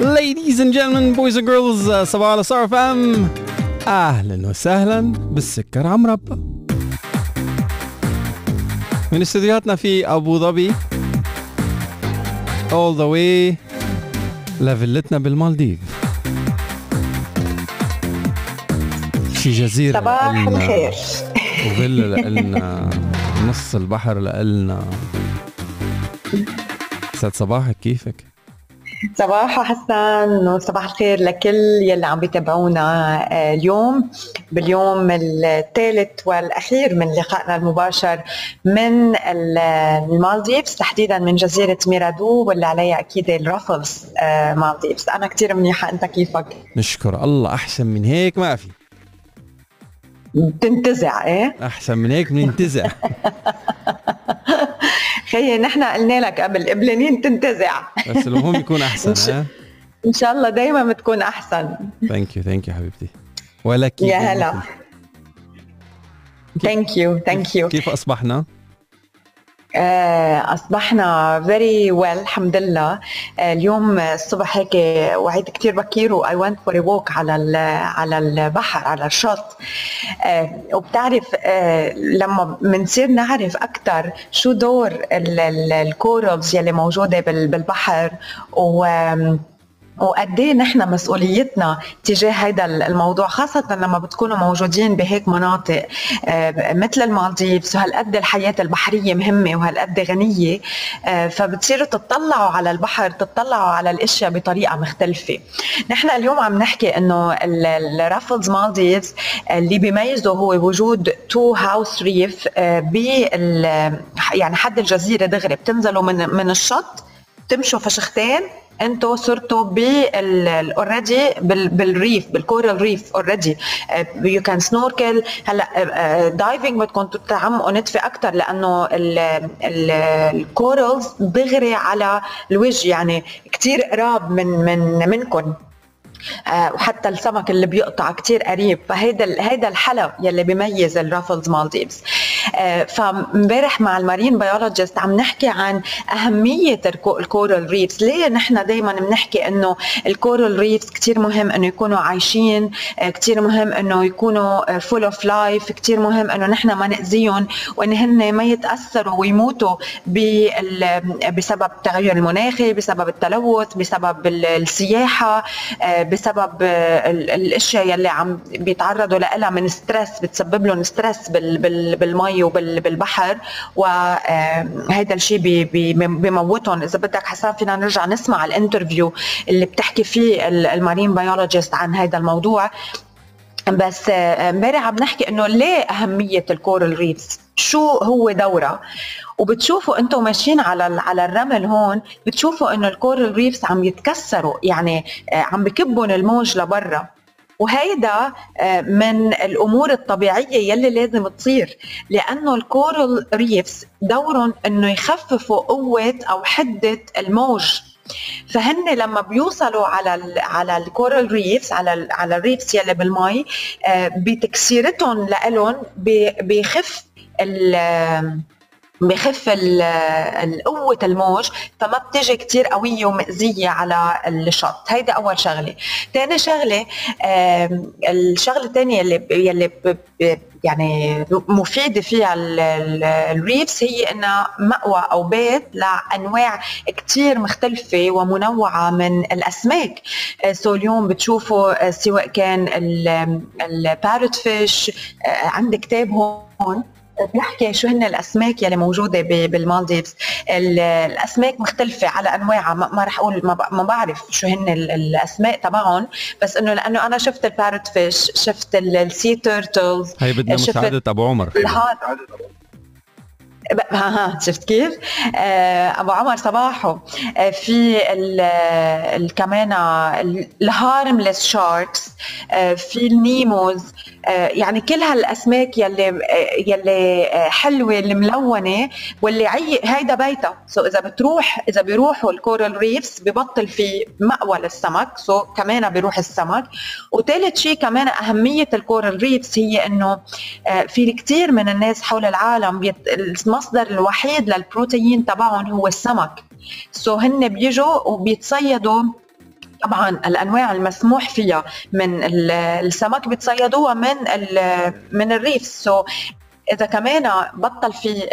Ladies and gentlemen, boys and girls, صباح على صار فام أهلا وسهلا بالسكر عمربى من استديوهاتنا في ابو ظبي all the way لفيلتنا بالمالديف شي جزيرة صباح الخير وفيلا لإلنا نص البحر لإلنا سعد صباحك كيفك؟ صباح حسن وصباح الخير لكل يلي عم بيتابعونا آه، اليوم. باليوم الثالث والأخير من لقائنا المباشر من ال- المالديفز تحديدا من جزيرة ميرادو واللي عليها أكيد ال Raffles آه، مالديفز. أنا كثير منيحة أنت كيفك؟ نشكر الله. أحسن من هيك ما في. بتنتزع إيه؟ أحسن من هيك بننتزع. خيي نحن قلنا لك قبل قبلانين تنتزع. بس المهم يكون أحسن ها؟ إن شاء الله دائما بتكون أحسن. thank you thank you حبيبتي. ولك يا هلا. thank you thank you كيف أصبحنا؟ آه، أصبحنا very well الحمد لله. آه، اليوم الصبح هيك وعيت كثير بكير و I went for walk على على البحر على الشط. آه، وبتعرف لما بنصير نعرف أكثر شو دور ال corals يلي موجودة بال- بالبحر و وقد إيه نحن مسؤوليتنا تجاه هذا الموضوع خاصة لما بتكونوا موجودين بهيك مناطق آه، مثل المالديفز وهالقد الحياة البحرية مهمة وهالقد غنية آه، فبتصيروا تطلعوا على البحر تطلعوا على الأشياء بطريقة مختلفة. نحن اليوم عم نحكي إنه ال Raffles مالديفز اللي بيميزه هو وجود two house reef بال يعني حد الجزيرة دغري بتنزلوا من من الشط تمشوا فشختين أنتوا صرتوا بال already بال reef بال coral reef already. you can snorkel هلأ diving بدكم تتعمقوا نتفه أكثر لأنه ال corals دغري على الوجه يعني كثير قراب من من منكم آه، وحتى السمك اللي بيقطع كتير قريب. فهيدا هيدا الحلا يلي بيميز الرافلز مالديفز آه، فامبارح مع ال marine biologist عم نحكي عن أهمية ال co- ال coral reefs. ليه نحن دائما بنحكي إنه ال coral reefs كتير مهم إنه يكونوا عايشين آه، كتير مهم إنه يكونوا full of life كتير مهم إنه نحن ما نأذيهم وإن هن ما يتأثروا ويموتوا بسبب التغير المناخي بسبب التلوث بسبب ال- السياحة آه، بسبب آه، ال- الأشياء يلي عم بيتعرضوا لها من stress بتسبب لهم stress بال- بال- بالمي وبالبحر وهذا الشيء بيموتهم. إذا بدك حسان فينا نرجع نسمع ال interview اللي بتحكي فيه ال- marine biologist عن هذا الموضوع. بس آه، امبارح عم نحكي إنه ليه أهمية ال coral reefs؟ شو هو دورها؟ وبتشوفوا أنتم ماشيين على على الرمل هون بتشوفوا إنه ال coral reefs عم يتكسروا يعني آه، عم بكبهم الموج لبرا. وهيدا آه، من الأمور الطبيعية يلي لازم تصير لأنه ال coral reefs دورهم إنه يخففوا قوة أو حدة الموج. فهن لما بيوصلوا على ال على ال coral reefs على ال على ال reefs يلي بالمي آه، بتكسيرتهم بي- بيخف ال بخف قوة الموج فما بتجي كتير قوية ومأذية على الشط. هيدا أول شغلة. تاني شغلة الشغلة الثانية اللي يلي يعني مفيدة فيها ال- ال- ال reefs هي إنها مأوى أو بيت لأنواع كتير مختلفة ومنوعة من الأسماك. so اليوم بتشوفوا آه، سواء كان ال parrot fish عندي كتاب هون. بيحكي شو هن الأسماك يلي موجودة بالمالديفز. ال- الأسماك مختلفة على أنواعها. ما رح أقول ما بعرف شو هن ال- الأسماء تبعهم. بس إنه لأنه أنا شفت ال parrot fish شفت ال sea turtles هي بدنا شفت مساعدة أبو عمر. ها ها شفت كيف؟ آه أبو عمر صباحو آه في ال- ال- كمان ال harmless sharks آه في ال Nemos. يعني كل هالأسماك يلي آه يلي آه حلوة الملونة واللي عي هيدا بيتها. so إذا بتروح إذا بيروحوا ال coral reefs ببطل في مأوى للسمك. so كمان بيروح السمك. وثالث شيء كمان أهمية ال coral reefs هي إنه آه، في كثير من الناس حول العالم. المصدر الوحيد للبروتين تبعهم هو السمك. so هن بيجوا وبيتصيدوا طبعا الأنواع المسموح فيها من السمك بتصيدوها من من ال reef. so إذا كمان بطل في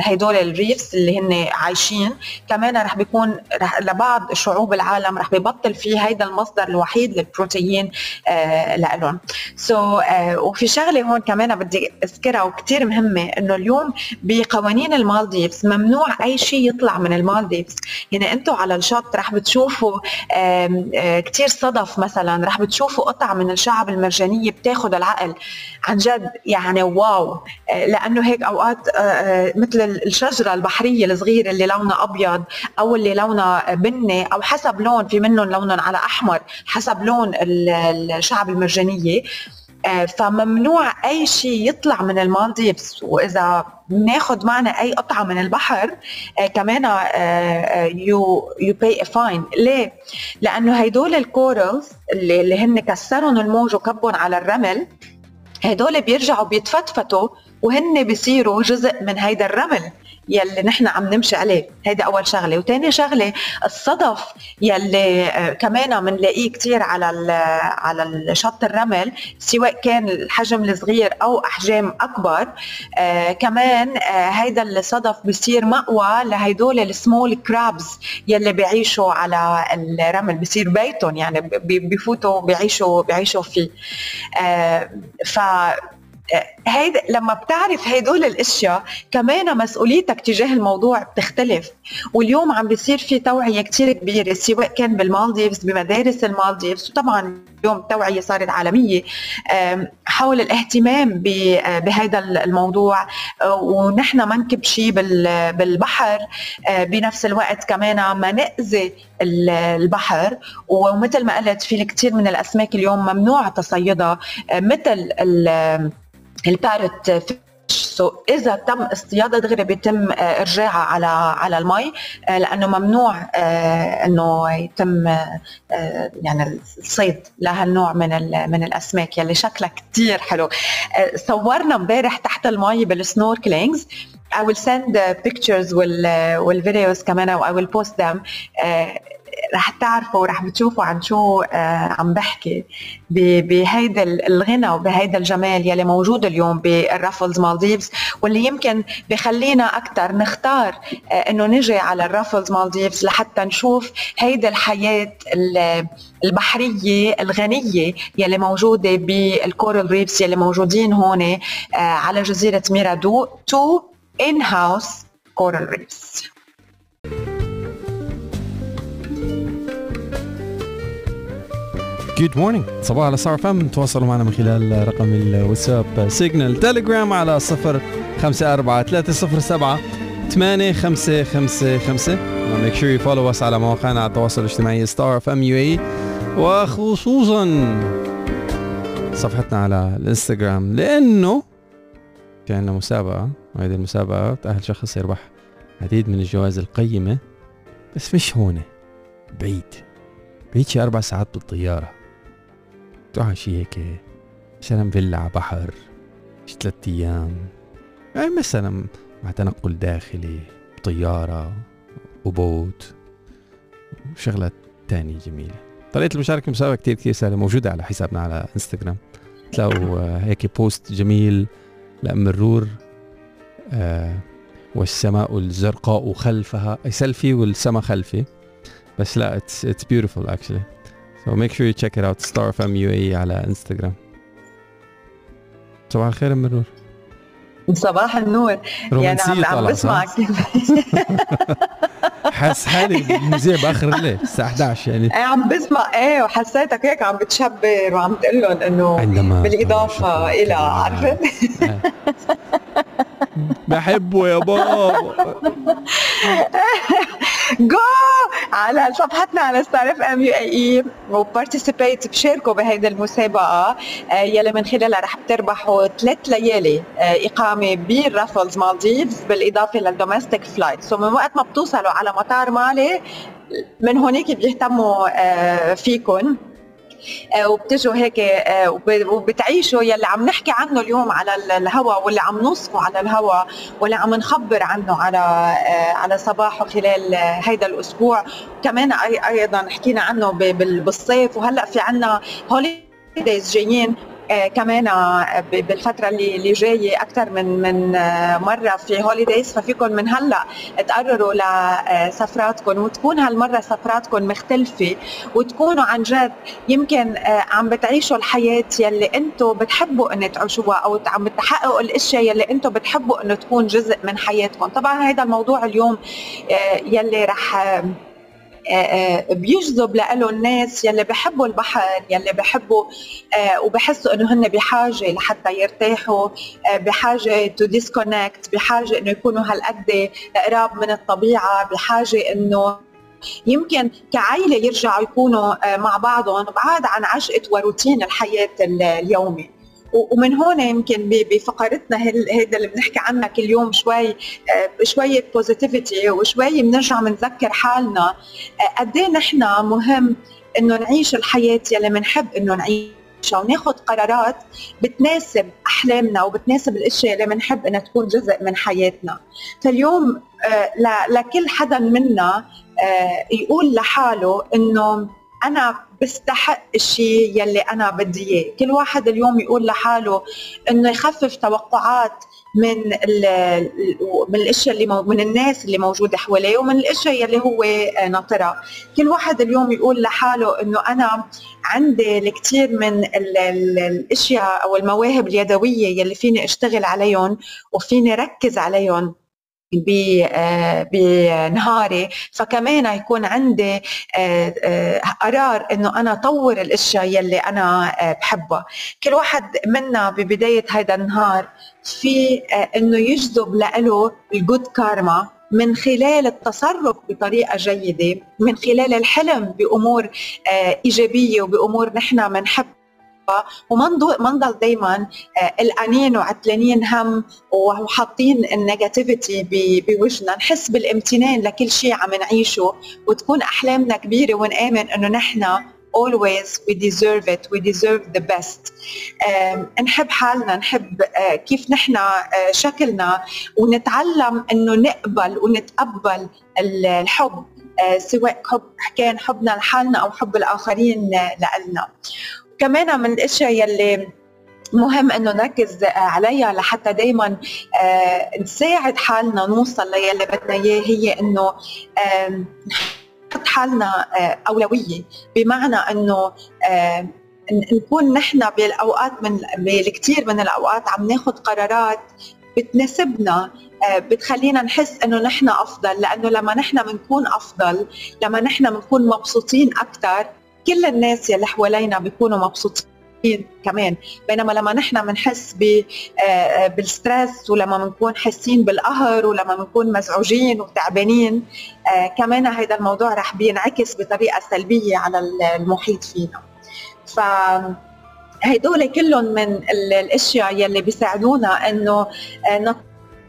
هدول ال reefs اللي هن عايشين كمان رح بيكون رح لبعض شعوب العالم رح ببطل في هيدا المصدر الوحيد للبروتين آه لهم so so, آه وفي شغلة هون كمان بدي أذكرها وكثير مهمة إنه اليوم بقوانين المالديفز ممنوع أي شيء يطلع من المالديفز. يعني أنتم على الشط رح بتشوفوا آه كثير صدف مثلا رح بتشوفوا قطع من الشعب المرجانية بتاخذ العقل. عن جد يعني wow. لأنه هيك أوقات آه، آه، مثل الشجرة البحرية الصغيرة اللي لونها أبيض أو اللي لونها بني أو حسب لون في منهم لونهم على أحمر حسب لون الشعب المرجانية. آه، فممنوع أي شيء يطلع من المالديفز. وإذا بناخذ معنا أي قطعة من البحر كمان you you pay fine ليه؟ لأنه هدول ال corals اللي هن كسرهم الموج وكبهم على الرمل هدول بيرجعوا بيتفتفتوا وهن بيصيروا جزء من هيدا الرمل. يلي نحن عم نمشي عليه. هيدا أول شغلة. وثاني شغلة الصدف يلي آه، كمان بنلاقيه كثير على على الشط الرمل سواء كان الحجم الصغير أو أحجام أكبر. آه كمان آه هيدا الصدف بصير مأوى لهدول ال small crabs يلي بيعيشوا على الرمل. بصير بيتهم يعني بفوتوا بيعيشوا بيعيشوا فيه. آه ف هيدا لما بتعرف هدول الأشياء كمان مسؤوليتك تجاه الموضوع بتختلف. واليوم عم بيصير في توعية كثير كبيرة سواء كان بالمالديفز بمدارس المالديفز وطبعا اليوم التوعيه صارت عالمية حول الاهتمام بهذا الموضوع. ونحن ما نكب شيء بالبحر بنفس الوقت كمان ما نأذي البحر. ومثل ما قلت في الكثير من الأسماك اليوم ممنوع تصيدها مثل ال parrot so إذا تم اصطيادها دغري بيتم آه، إرجاعها على على المي آه، لأنه ممنوع آه، إنه يتم يعني الصيد لهالنوع من من الأسماك يلي شكلها كثير حلو. صورنا امبارح تحت المي بال snorkelings I will send pictures والفيديوز كمان I will post them. رح تعرفوا ورح بتشوفوا عن شو آه، عم بحكي بهيدا الغنى وبهيدا الجمال يلي موجود اليوم بالرافلز مالديفز. واللي يمكن بخلينا أكثر نختار آه، إنه نجي على الرافلز مالديفز لحتى نشوف هيدا الحياة البحرية الغنية يلي موجودة بال coral reefs يلي موجودين هون آه، على جزيرة ميرادو two in-house coral reefs. good morning صباحو على ستار اف ام تواصلوا معنا من خلال رقم الواتساب سيجنال تليجرام على صفر خمسة أربعة ثلاثة صفر سبعة ثمانية خمسة خمسة خمسة. Make sure you follow us على مواقعنا على التواصل الاجتماعي ستار اف ام يو اي وخصوصا صفحتنا على الإنستغرام لأنه في عندنا مسابقة. وهذه المسابقة تأهل شخص يربح عديد من الجوائز القيمة بس مش هون بعيد. بعيد شي أربع ساعات بالطيارة. تروح شي هيك مثلا فيلا على بحر شي ثلاث أيام. يعني مثلا مع تنقل داخلي طيارة وبوت وشغلات تانية جميلة. طريقة المشاركة المسابقة كتير كتير سهلة موجودة على حسابنا على إنستغرام. تلاقوا هيك post جميل لأم النور آه والسماء الزرقاء خلفها سيلفي والسماء خلفي. بس لا it's beautiful actually. So make sure you check it out. Star fm UAE على انستغرام صباح الخير أم النور. صباح النور. يعني عم, عم بسمعك. حاسس حالي مذيع بآخر الليل الساعة 11 يعني. إيه عم بسمع. إيه وحسيتك هيك عم بتشبر وعم تقول لهم إنه بالإضافة إلى عرفت؟ بحبه يا بابا. جو على صفحتنا على ستار اف ام يو اي و participate بشاركوا بهيدي المسابقة. آه، يلي من خلالها رح بتربحوا ثلاث ليالي آه، إقامة بالرافلز مالديفز بالإضافة لل domestic flight so من وقت ما بتوصلوا على مطار مالي من هونيك بيهتموا آه، فيكم وبتجوا هيك وبتعيشوا يلي عم نحكي عنه اليوم على الهواء واللي عم نوصفه على الهواء واللي عم نخبر عنه على على صباحو خلال هيدا الأسبوع. كمان أيضا حكينا عنه بالصيف. وهلأ في عنا holidays جايين. آه كمان آه بالفترة اللي اللي جاية أكثر من من آه مرة في holidays ففيكم من هلأ تقرروا لسفراتكم وتكون هالمرة سفراتكم مختلفة وتكونوا عن جد يمكن آه، عم بتعيشوا الحياة يلي أنتم بتحبوا إن تعيشوها أو عم بتحققوا الأشياء يلي أنتم بتحبوا إنه تكون جزء من حياتكم. طبعا هذا الموضوع اليوم آه، يلي رح آه، آه، بيجذب له الناس يلي بحبوا البحر يلي بحبوا آه، وبحسوا إنه هن بحاجة لحتى يرتاحوا بحاجة to disconnect بحاجة إنه يكونوا هالقد قراب من الطبيعة بحاجة إنه يمكن كعائله يرجعوا يكونوا مع بعضهم بعاد عن عجقه وروتين الحياة اليومي. ومن هون يمكن بفقرتنا هيدا اللي بنحكي عنها كل يوم شوي آه، شوية بوزيتيفيتي وشوي بنرجع بنذكر حالنا. آه، قد إيه نحن مهم إنه نعيش الحياة يلي بنحب إنه نعيشها وناخذ قرارات بتناسب أحلامنا وبتناسب الأشياء اللي بنحب إنها تكون جزء من حياتنا. فاليوم آه، لكل حدا منا يقول لحاله إنه أنا بستحق الشيء يلي أنا بدي إياه. كل واحد اليوم يقول لحاله إنه يخفف توقعات من من الإشياء اللي من الناس اللي موجودة حواليه ومن الإشياء يلي هو ناطرها. كل واحد اليوم يقول لحاله إنه أنا عندي الكثير من الإشياء أو المواهب اليدوية يلي فيني أشتغل عليهم وفيني ركز عليهم. بنهاري. فكمان يكون عندي آه، آه، قرار إنه أنا أطور الأشياء يلي أنا بحبها. كل واحد منا ببداية هذا النهار في إنه يجذب له ال good karma من خلال التصرف بطريقة جيدة من خلال الحلم بأمور إيجابية وبأمور نحن بنحب وما نضل دائما قلقانين وعتلانين هم وحاطين ال negativity بوجهنا. نحس بالامتنان لكل شيء عم نعيشه وتكون أحلامنا كبيرة ونآمن إنه نحن always we deserve it we deserve the best. نحب حالنا نحب آه، كيف نحن آه، شكلنا. ونتعلم إنه نقبل ونتقبل الحب آه، سواء حب كان حبنا لحالنا أو حب الآخرين لنا كمان من الاشياء يلي مهم إنه نركز عليها لحتى دائما آه، نساعد حالنا نوصل للي بدنا إياه هي إنه نحط حالنا آه، أولوية. بمعنى إنه نكون نحن بالأوقات من بالكثير من الأوقات عم ناخذ قرارات بتناسبنا آه، بتخلينا نحس إنه نحن أفضل. لأنه لما نحن بنكون أفضل لما نحن بنكون مبسوطين أكثر كل الناس يلي حوالينا بيكونوا مبسوطين كمان. بينما لما نحن بنحس آه، آه، بالستريس ولما بنكون حاسين بالقهر ولما بنكون مزعوجين وتعبانين آه، كمان هذا الموضوع رح بينعكس بطريقة سلبية على المحيط فينا. ف هدول كلهم من الأشياء يلي بيساعدونا إنه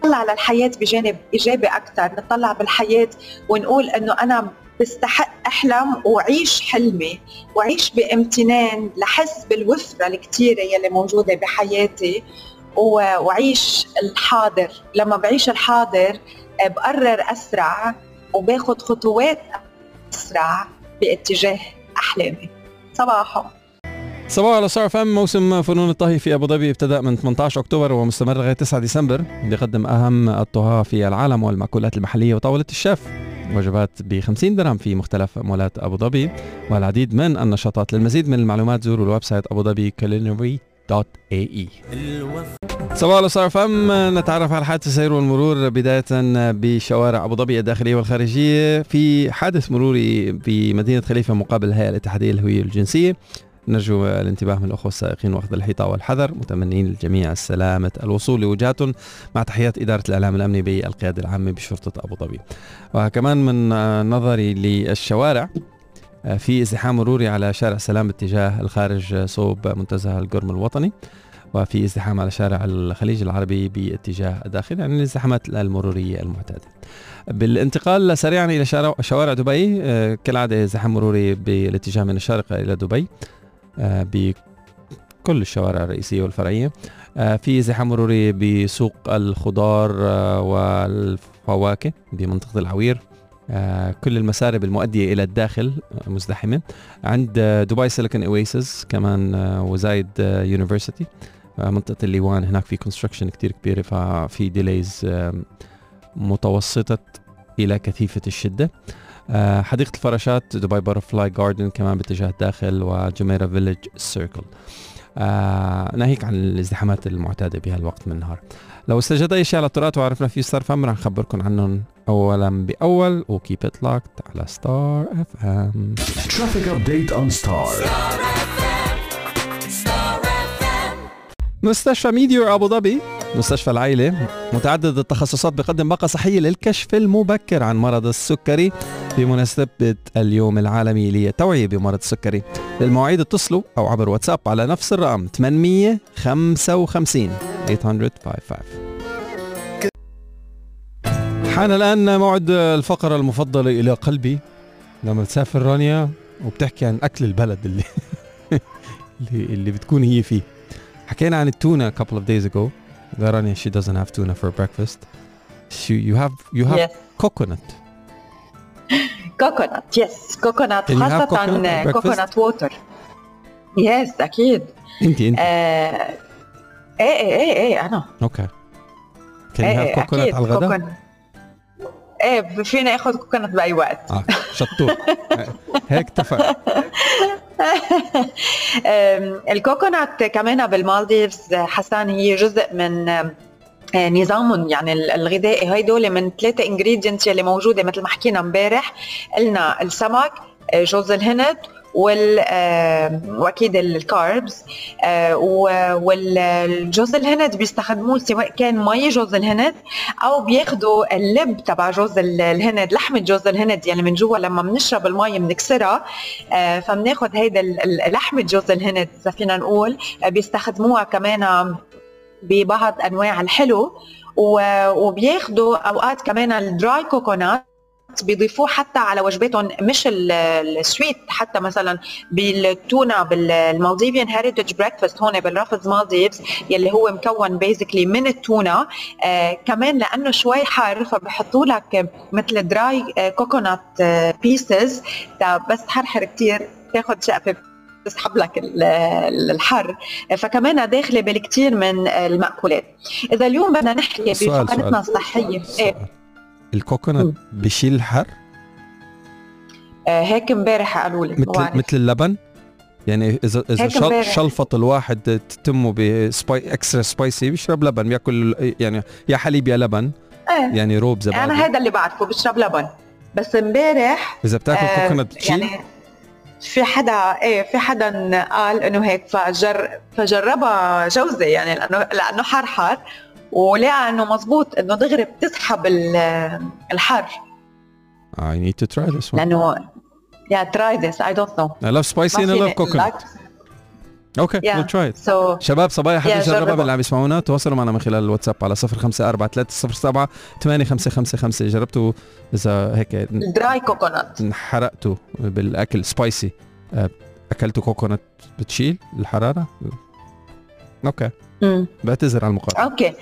نطلع على الحياة بجانب إيجابي أكثر نطلع بالحياة ونقول إنه أنا بستحق احلم واعيش حلمي واعيش بامتنان لحس بالوفره الكثيره يلي موجودة بحياتي واعيش الحاضر. لما بعيش الحاضر آه، بقرر أسرع وباخذ خطوات أسرع باتجاه أحلامي. صباحو. صباحو على ستار اف ام موسم فنون الطهي في أبو ظبي ابتدأ من 18 أكتوبر ومستمر لغاية 9 ديسمبر بيقدم أهم الطهاه في العالم والمأكولات المحلية وطاولة الشيف. وجبات ب 50 درهم في مختلف مولات أبو ظبي. والعديد من النشاطات للمزيد من المعلومات زوروا ال website أبو ظبي culinary dot ae. صباح الخير فم نتعرف على حادث السير والمرور بداية بشوارع أبو ظبي الداخلية والخارجية. في حادث مروري في مدينة خليفة مقابل الهيئة الاتحادية للهوية الجنسية. نرجو الانتباه من الأخوة السائقين وأخذ الحيطة والحذر. متمنين للجميع السلامة الوصول لوجهاتهم مع تحيات إدارة الإعلام الأمني بالقيادة العامة بشرطة أبو ظبي. وكمان من نظري للشوارع في ازدحام مروري على شارع السلام باتجاه الخارج صوب منتزه القرم الوطني وفي ازدحام على شارع الخليج العربي باتجاه الداخل يعني الازدحامات المرورية المعتادة. بالانتقال سريعا إلى شوارع دبي كالعادة ازدحام مروري بالاتجاه من الشارقة إلى دبي. آه، بكل الشوارع الرئيسية والفرعية. آه، في زحام مروري بسوق الخضار آه، والفواكه بمنطقة العوير. آه، كل المسارب المؤدية إلى الداخل مزدحمة. عند آه، دبي سيليكون اويسز كمان آه، وزايد يونيفرسيتي منطقة الليوان هناك في construction كتير كبيرة ففي delays متوسطة إلى كثيفة الشدة. آه، حديقة الفراشات دبي باترفلاي جاردن كمان باتجاه الداخل وجميرة فيليج سيركل آه ناهيك عن الازدحامات المعتادة بهالوقت من النهار. لو استجد أي شيء على الطرقات وعرفنا في ستار اف ام رح نخبركم عنهم أولا بأول و keep it locked على ستار اف ام Traffic update on Star. مستشفى ميديور أبو ظبي مستشفى العائلة. متعدد التخصصات بقدم باقة صحية للكشف المبكر عن مرض السكري بمناسبة اليوم العالمي للتوعية بمرض السكري. للمواعيد اتصلوا أو عبر واتساب على نفس الرقم 855 855 حان الآن موعد الفقرة المفضلة إلى قلبي. لما تسافر رانيا وبتحكي عن أكل البلد اللي اللي, اللي بتكون هي فيه. حكينا عن التونة couple of days ago. That Rania she doesn't have tuna for breakfast. She, you have you have Yes. coconut. Can you have خاصة coconut breakfast? كوكونات ووتر yes أكيد انت انت آه، إيه إيه إيه أنا أوكي can you إيه have إيه coconut على الغداء كوكونات إيه فينا اخذ كوكونات باي وقت آه شطور هيك اتفق آم، ال coconut كمان بالمالديفز حسان هي جزء من نظامهم يعني ال- الغذائي هيدول من ثلاثة ingredients اللي موجودة مثل ما حكينا امبارح. قلنا السمك جوز الهند وال آه، وأكيد ال carbs آه، والجوز الهند بيستخدموه سواء كان مي جوز الهند أو بياخدوا اللب تبع جوز ال- الهند لحمة جوز الهند يعني من جوا لما بنشرب المي بنكسرها آه، فبناخد هيدا لحمة جوز الهند إذا فينا نقول بيستخدموها كمان ببعض أنواع الحلو و- وبياخدوا أوقات كمان ال dry coconut بيضيفوه حتى على وجباتهم مش ال- ال sweet حتى مثلا بالتونة بال Maldivian heritage breakfast هون بالرافلز مالديفز يلي هو مكون basically من التونة. آه كمان لأنه شوي حار فبحطوا لك مثل dry coconut pieces بس تحرحر كتير تاخذ شقفة تسحب لك ال- ال- الحر. فكمان داخلة بالكثير من المأكولات. إذا اليوم بدنا نحكي سؤال- بفقرتنا سؤال. الصحية إيه؟ ال coconut مم. بشيل الحر آه، هيك امبارح قالوا لي مثل. مثل اللبن؟ يعني اذا إذا شل. شلفط الواحد تمه بـ spicy extra spicy بيشرب لبن بياكل يعني يا حليب يا لبن. إيه يعني روب زبادي أنا هذا اللي بعرفه بشرب لبن. بس امبارح إذا بتاكل آه، coconut بتشيل؟ يعني في حدا إيه في حدا قال إنه هيك فجر فجربها جوزي يعني لأنه لأنه حر حر ولقى إنه مزبوط إنه دغري بتسحب ال- الحر. I need to try this one. لأنه yeah try this I don't know I love spicy and I love coconut. Okay Yeah. we'll try it. so شباب صبايا حد يا يجربها اللي عم يسمعونا تواصلوا معنا من خلال الواتساب على 054307 8555 جربتوا إذا هيك dry coconut انحرقتوا بالأكل spicy أكلتوا coconut بتشيل الحرارة؟ okay بعتذر على المقاطعة. okay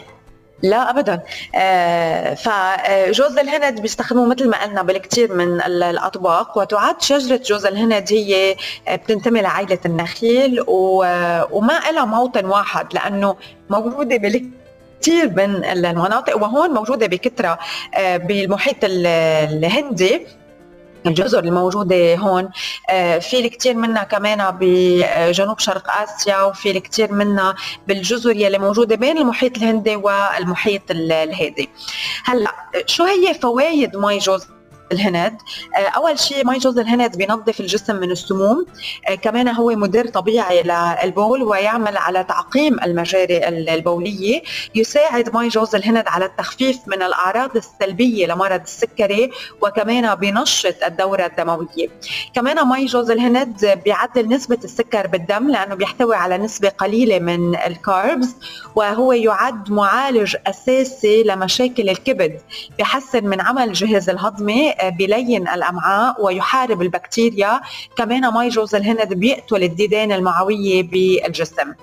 لا ابدا. آه فجوز الهند بيستخدموه مثل ما قلنا بالكثير من ال- الأطباق وتعد شجرة جوز الهند هي آه، بتنتمي لعائلة النخيل وما لها موطن واحد لأنه موجودة بالكثير من المناطق وهون موجودة بكثرة آه، بالمحيط ال- الهندي. الجزر الموجودة هون. آه، في الكثير منها كمان بجنوب شرق آسيا وفي الكثير منها بالجزر يلي موجودة بين المحيط الهندي والمحيط ال- الهادي. هلأ شو هي فوائد مي جوز؟ الهند آه، أول شيء مي جوز الهند بينظف الجسم من السموم. آه، كمان هو مدر طبيعي للبول ويعمل على تعقيم المجاري ال- البولية. يساعد مي جوز الهند على التخفيف من الأعراض السلبية لمرض السكري وكمان بينشط الدورة الدموية. كمان مي جوز الهند بيعدل نسبة السكر بالدم لأنه بيحتوي على نسبة قليلة من ال carbs وهو يعد معالج أساسي لمشاكل الكبد. بيحسن من عمل الجهاز الهضمي بلين الأمعاء ويحارب البكتيريا كمان مي جوز الهند بيقتل الديدان المعوية بالجسم.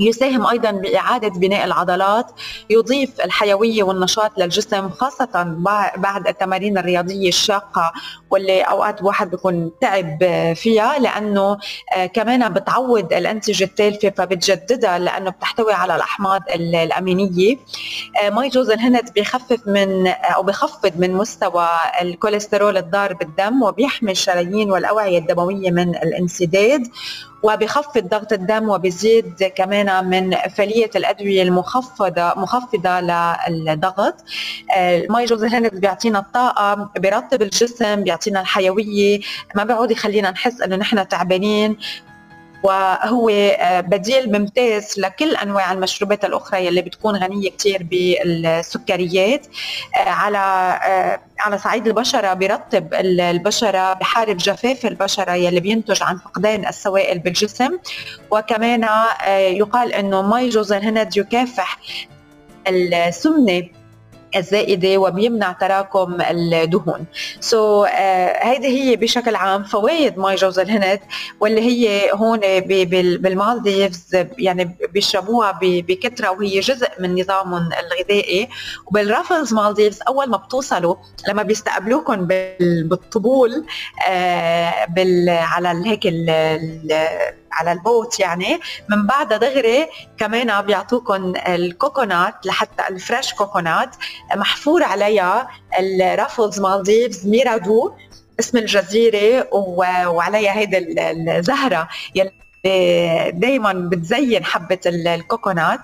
يساهم أيضا بإعادة بناء العضلات يضيف الحيوية والنشاط للجسم خاصة بعد التمارين الرياضية الشاقة واللي أوقات الواحد بيكون تعب فيها لأنه آه، كمان بتعود الانسجه التالفة فبتجددها لأنه بتحتوي على الأحماض الأمينية. آه، مي جوز الهند بيخفف من أو بخفض من مستوى الكوليسترول الضار بالدم وبيحمي الشرايين والأوعية الدموية من الانسداد. وبخفض ضغط الدم وبزيد كمان من فعالية الأدوية المخفضة مخفضة للضغط. المي جوز الهند بيعطينا الطاقة بيرطب الجسم بيعطينا الحيوية ما بيعود يخلينا نحس إنه نحن تعبانين. وهو آه، بديل ممتاز لكل أنواع المشروبات الأخرى يلي بتكون غنية كثير بالسكريات آه، على آه، على صعيد البشرة بيرطب البشرة بحارب جفاف البشرة يلي بينتج عن فقدان السوائل بالجسم. وكمان يقال إنه مي جوز الهند يكافح السمنة الزائدة وبيمنع تراكم الدهون. so so, uh, هيدي هي بشكل عام فوائد مي جوز الهند واللي هي هون بالمالديفز يعني بيشربوها بكثرة وهي جزء من نظامهم الغذائي. وبالرافلز مالديفز أول ما بتوصلوا لما بيستقبلوكم بالطبول آه بال على هيك على ال boat يعني. من بعدها دغري كمان بيعطوكم ال coconut لحتى ال fresh coconut محفور عليها الرافلز مالديفز ميرادو اسم الجزيرة وعليها هيدا الزهرة يلي دائما بتزين حبة ال coconut.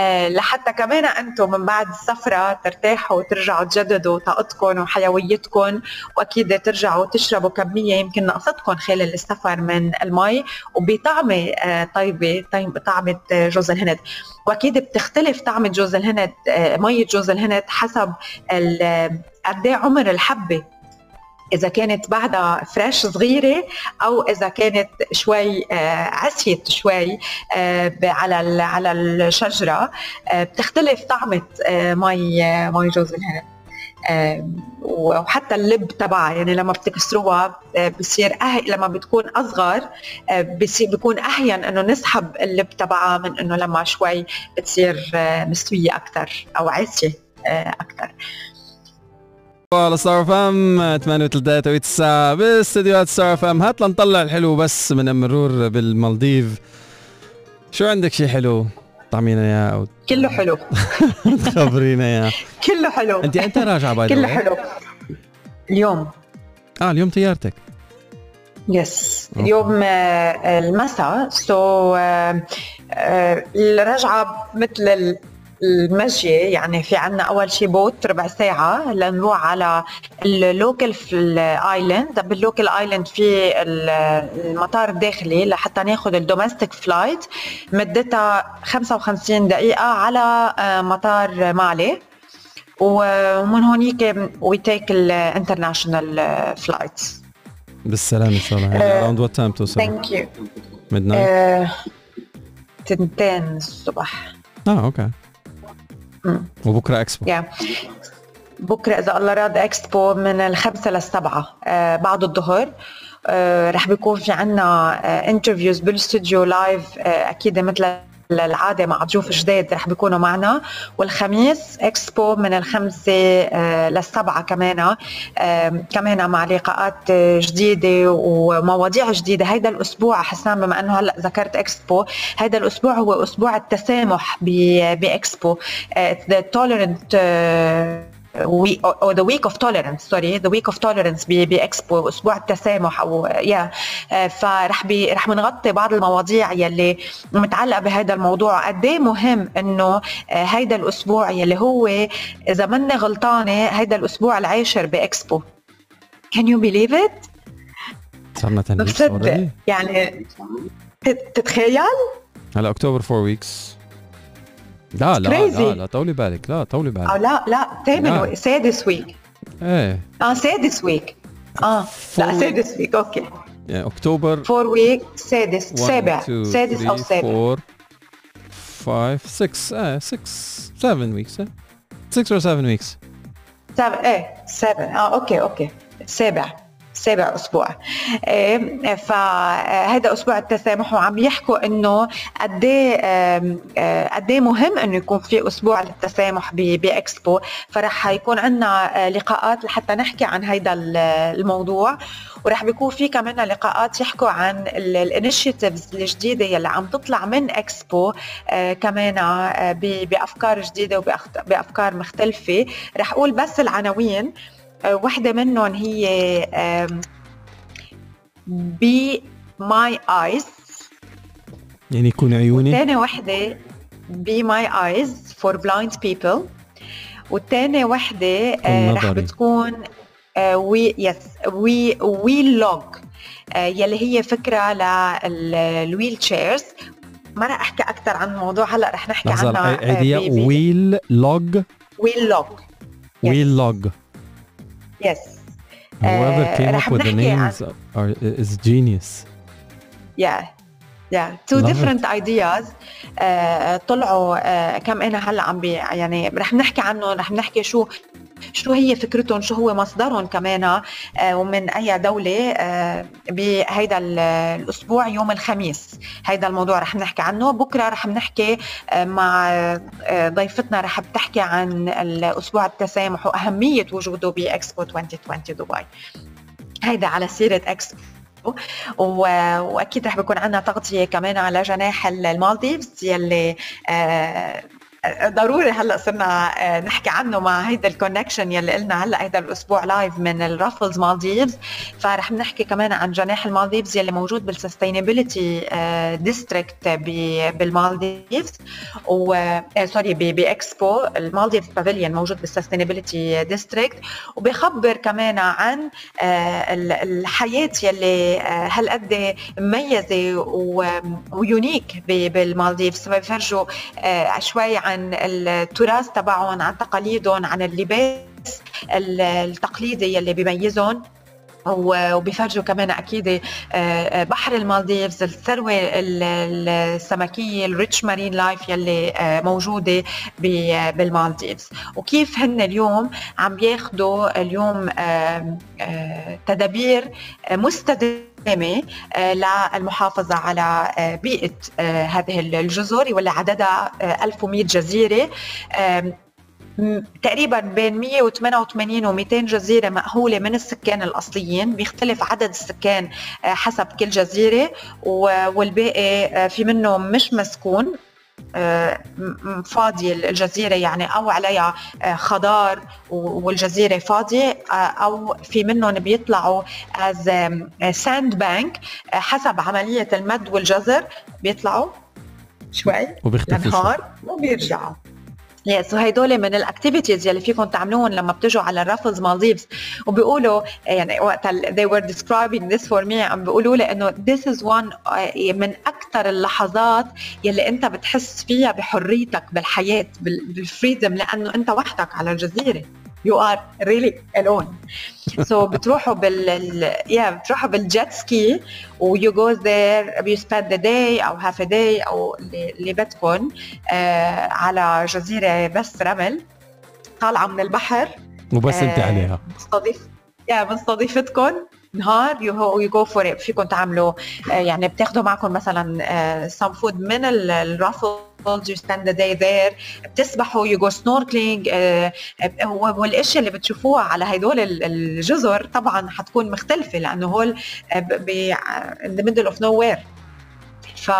آه، لحتى كمان أنتم من بعد السفرة ترتاحوا وترجعوا تجددوا طاقتكم وحيويتكم وأكيد ترجعوا تشربوا كمية يمكن نقصتكم خلال السفر من المي وبطعمه آه، طيبة طعمة جوز الهند. وأكيد بتختلف طعمة جوز الهند آه، مية جوز الهند حسب قد إيه عمر الحبة. إذا كانت بعدها فريش صغيرة أو إذا كانت شوي آه، عسيت شوي آه، على على الشجرة آه، بتختلف طعمة مي مي جوز الهند وحتى اللب تبعها يعني لما بتكسروها بصير أه... لما بتكون أصغر بصير بيكون أهين إنه نسحب اللب تبعها من إنه لما شوي بتصير مستوية أكثر أو قاسية أكثر على ستار اف ام 8 توقيت الساعة باستديوهات ستار اف ام هات لنطلع الحلو بس من المرور بالمالديف. شو عندك شيء حلو؟ طعمينا اياه أو كله حلو. خبرينا اياه كله حلو. أنت أنت راجعة bye كله حلو. اليوم. آه اليوم طيارتك yes اليوم آه، المساء. so آه، آه، الرجعة مثل المشي يعني في عنا أول شيء boat ربع ساعة لنروح على ال local في ال island بال local island في المطار الداخلي لحتى ناخذ ال domestic flight مدتها 55 دقيقة على آه، مطار مالي. ومن هونيك we take ال international flights بالسلامة إن شاء الله. around what time توصل ثانك يو ميد نايت تنتين الصبح. آه okay. وبكرة إكسبو. yeah. بكرة إذا الله راد إكسبو من الخمسة للسبعة. آه بعد الظهر. آه رح بيكون في عنا آه interviews بالاستوديو live آه أكيد مثل العادة مع ضيوف جداد رح بيكونوا معنا والخميس إكسبو من الخمسة آه، للسبعة كمان آه، كمان مع لقاءات جديدة ومواضيع جديدة. هيدا الأسبوع حسام بما إنه هلأ ذكرت إكسبو هيدا الأسبوع هو أسبوع التسامح بإكسبو the tolerant week أو the week of tolerance sorry the week of tolerance باكسبو أسبوع التسامح أو yeah آه، فرح بي رح بنغطي بعض المواضيع يلي متعلقة بهذا الموضوع. قد إيه مهم إنه آه، هيدا الأسبوع يلي هو إذا مني غلطانة هيدا الأسبوع العاشر باكسبو Can you believe it؟ صرنا 10 يعني تتخيل؟ هلا اكتوبر 4 weeks لا لا لا لا طولي بالك لا طولي بالك. لا لا ثامن سادس week إيه. آه سادس week آه لا سادس week okay يعني October four week سادس سابع سادس أو سابع 4 5 6 إيه 6 7 weeks 6 or 7 weeks 7 إيه 7 آه okay okay سابع سابع أسبوع. إيه، فهذا أسبوع التسامح وعم يحكوا إنه قد إيه قد إيه مهم إنه يكون في أسبوع للتسامح بإكسبو. فرح يكون عندنا لقاءات لحتى نحكي عن هذا الموضوع. ورح بيكون في كمان لقاءات يحكوا عن ال initiatives الجديدة يلي عم تطلع من إكسبو آه، كمان آه، بأفكار جديدة وبافكار مختلفة. رح أقول بس العناوين. آه، وحده منهم هي be my eyes يعني يكون عيوني. ثاني وحده be my eyes for blind people والثاني وحده رح بتكون وي yes وي Wheel لوج يلي هي فكرة لل wheelchairs ما رح أحكي أكثر عن الموضوع هلأ رح نحكي عنها idea Wheel لوج Wheel لوج Wheel لوج يس Whoever came up with the names are, is genius. Yeah, yeah two Love different it. ideas uh, طلعوا uh, كم أنا هلا عم بي يعني رح نحكي عنه رح نحكي شو شو هي فكرتهم؟ شو هو مصدرهم كمان؟ آه، ومن أي دولة؟ آه، بهيدا الأسبوع يوم الخميس. هيدا الموضوع رح نحكي عنه. بكرة رح نحكي آه، مع ضيفتنا رح بتحكي عن الأسبوع التسامح وأهمية وجوده بإكسبو 2020 دبي. هيدا على سيرة إكسبو. وأكيد رح بيكون عندنا تغطية كمان على جناح المالديفز يلي ضروري هلأ صرنا آه، نحكي عنه مع هيدا ال connection يلي قلنا هلأ هيدا الأسبوع live من الرافلز مالديفز فرح نحكي كمان عن جناح المالديفز يلي موجود بال sustainability district بالمالديفز و sorry باكسبو المالديفز pavilion موجود بال sustainability district وبخبر كمان عن آه، الحياة يلي آه، هالقد مميزة و unique بالمالديفز بفرجوا شوي عن التراث تبعهم عن تقاليدهم عن اللباس التقليدي يلي بيميزهم. وبيفرجوا كمان أكيد آه، آه، بحر المالديفز الثروة السمكية ال rich marine life يلي آه، موجودة بالمالديفز. وكيف هن اليوم؟ عم بياخذوا اليوم تدابير مستدامة للمحافظة على بيئة هذه الجزر واللي عددها 1100 جزيرة تقريبا بين 188 و 200 جزيرة مأهولة من السكان الأصليين. بيختلف عدد السكان آه، حسب كل جزيرة والباقي آه، في منه مش مسكون. آه، فاضية الجزيرة يعني أو عليها خضار والجزيرة فاضية أو في منهم بيطلعوا as sand bank حسب عملية المد والجزر بيطلعوا شوي وبيختفوا وبيرجعوا yes وهدول من ال activities يلي فيكم تعملوهم لما بتجوا على الرافلز مالديفز وبيقولوا يعني وقت they were describing this for me عم بيقولوا لي إنه this is one آه، من أكثر اللحظات يلي أنت بتحس فيها بحريتك بالحياة بال freedom لأنه أنت وحدك على الجزيرة. You are really alone. So بتروحوا بال يا بتروحوا بال jet ski و you go there you spend the day أو half a day أو اللي بدكم آه على جزيرة بس رمل طالعة من البحر وبس انت آه عليها بستضيف يا بنستضيفتكم نهار you you go for فيكم تعملوا آه، يعني بتاخذوا معكم مثلا some food من الرافل you spend the day there. بتسبحوا you go snorkeling والأشياء اللي بتشوفوها على هدول الجزر طبعا حتكون مختلفة لأنه هول ب in the middle of nowhere. ف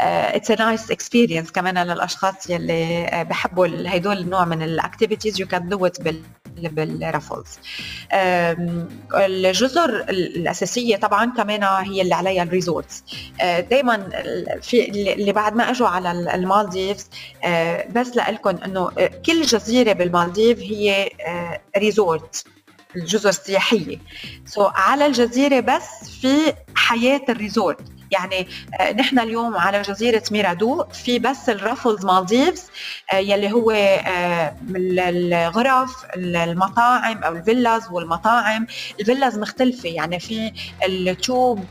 it's a nice experience كمان للأشخاص يلي بحبوا هدول النوع من ال activities you can do it بالرافلز الجزر الأساسية طبعا كمان هي اللي عليها ال resorts. دائما في اللي بعد ما إجوا على المالديفز بس لكم إنه كل جزيرة بالمالديف هي resort الجزر السياحية. so so على الجزيرة بس في حياة ال resort. يعني آه، نحن اليوم على جزيرة ميرادو في بس الرافلز مالديفز آه، يلي هو آه، الغرف المطاعم أو ال villas والمطاعم. ال villas مختلفة يعني في التوب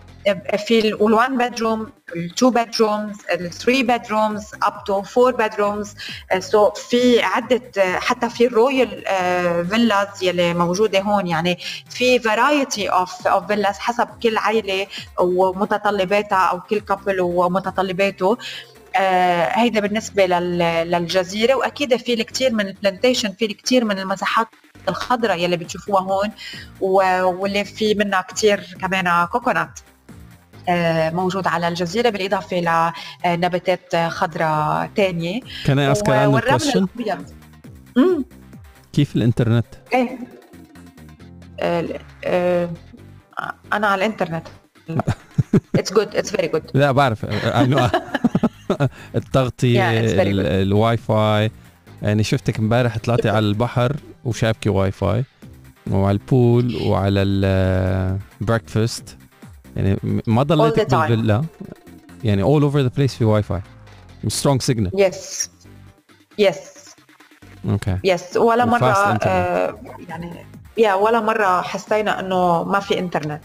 في ال one bedroom ال two bedrooms ال three bedrooms up to four bedrooms so في عدة حتى في ال royal villas يلي موجودة هون. يعني في variety of of villas حسب كل عائله ومتطلباتها أو كل couple ومتطلباته. آه هيدا بالنسبة للجزيرة. وأكيد في الكثير من ال plantation في الكثير من المساحات الخضراء يلي بتشوفوها هون. واللي في منها كثير كمان coconut آه، موجود على الجزيرة بالإضافة لنباتات خضراء تانية. Can I ask a random question? مم. كيف الإنترنت؟ إيه. آه، آه، أنا على الإنترنت. it's good it's very good لا بعرف. التغطية الواي فاي. يعني شفتك امبارح طلعتي على البحر وشابكي واي فاي. وعلى ال pool وعلى ال breakfast يعني ما ضليتك. بال villa يعني all over the place في Wi-Fi strong signal yes yes okay yes ولا وfast مرة. آه، يعني يا ولا مرة حسينا إنه ما في انترنت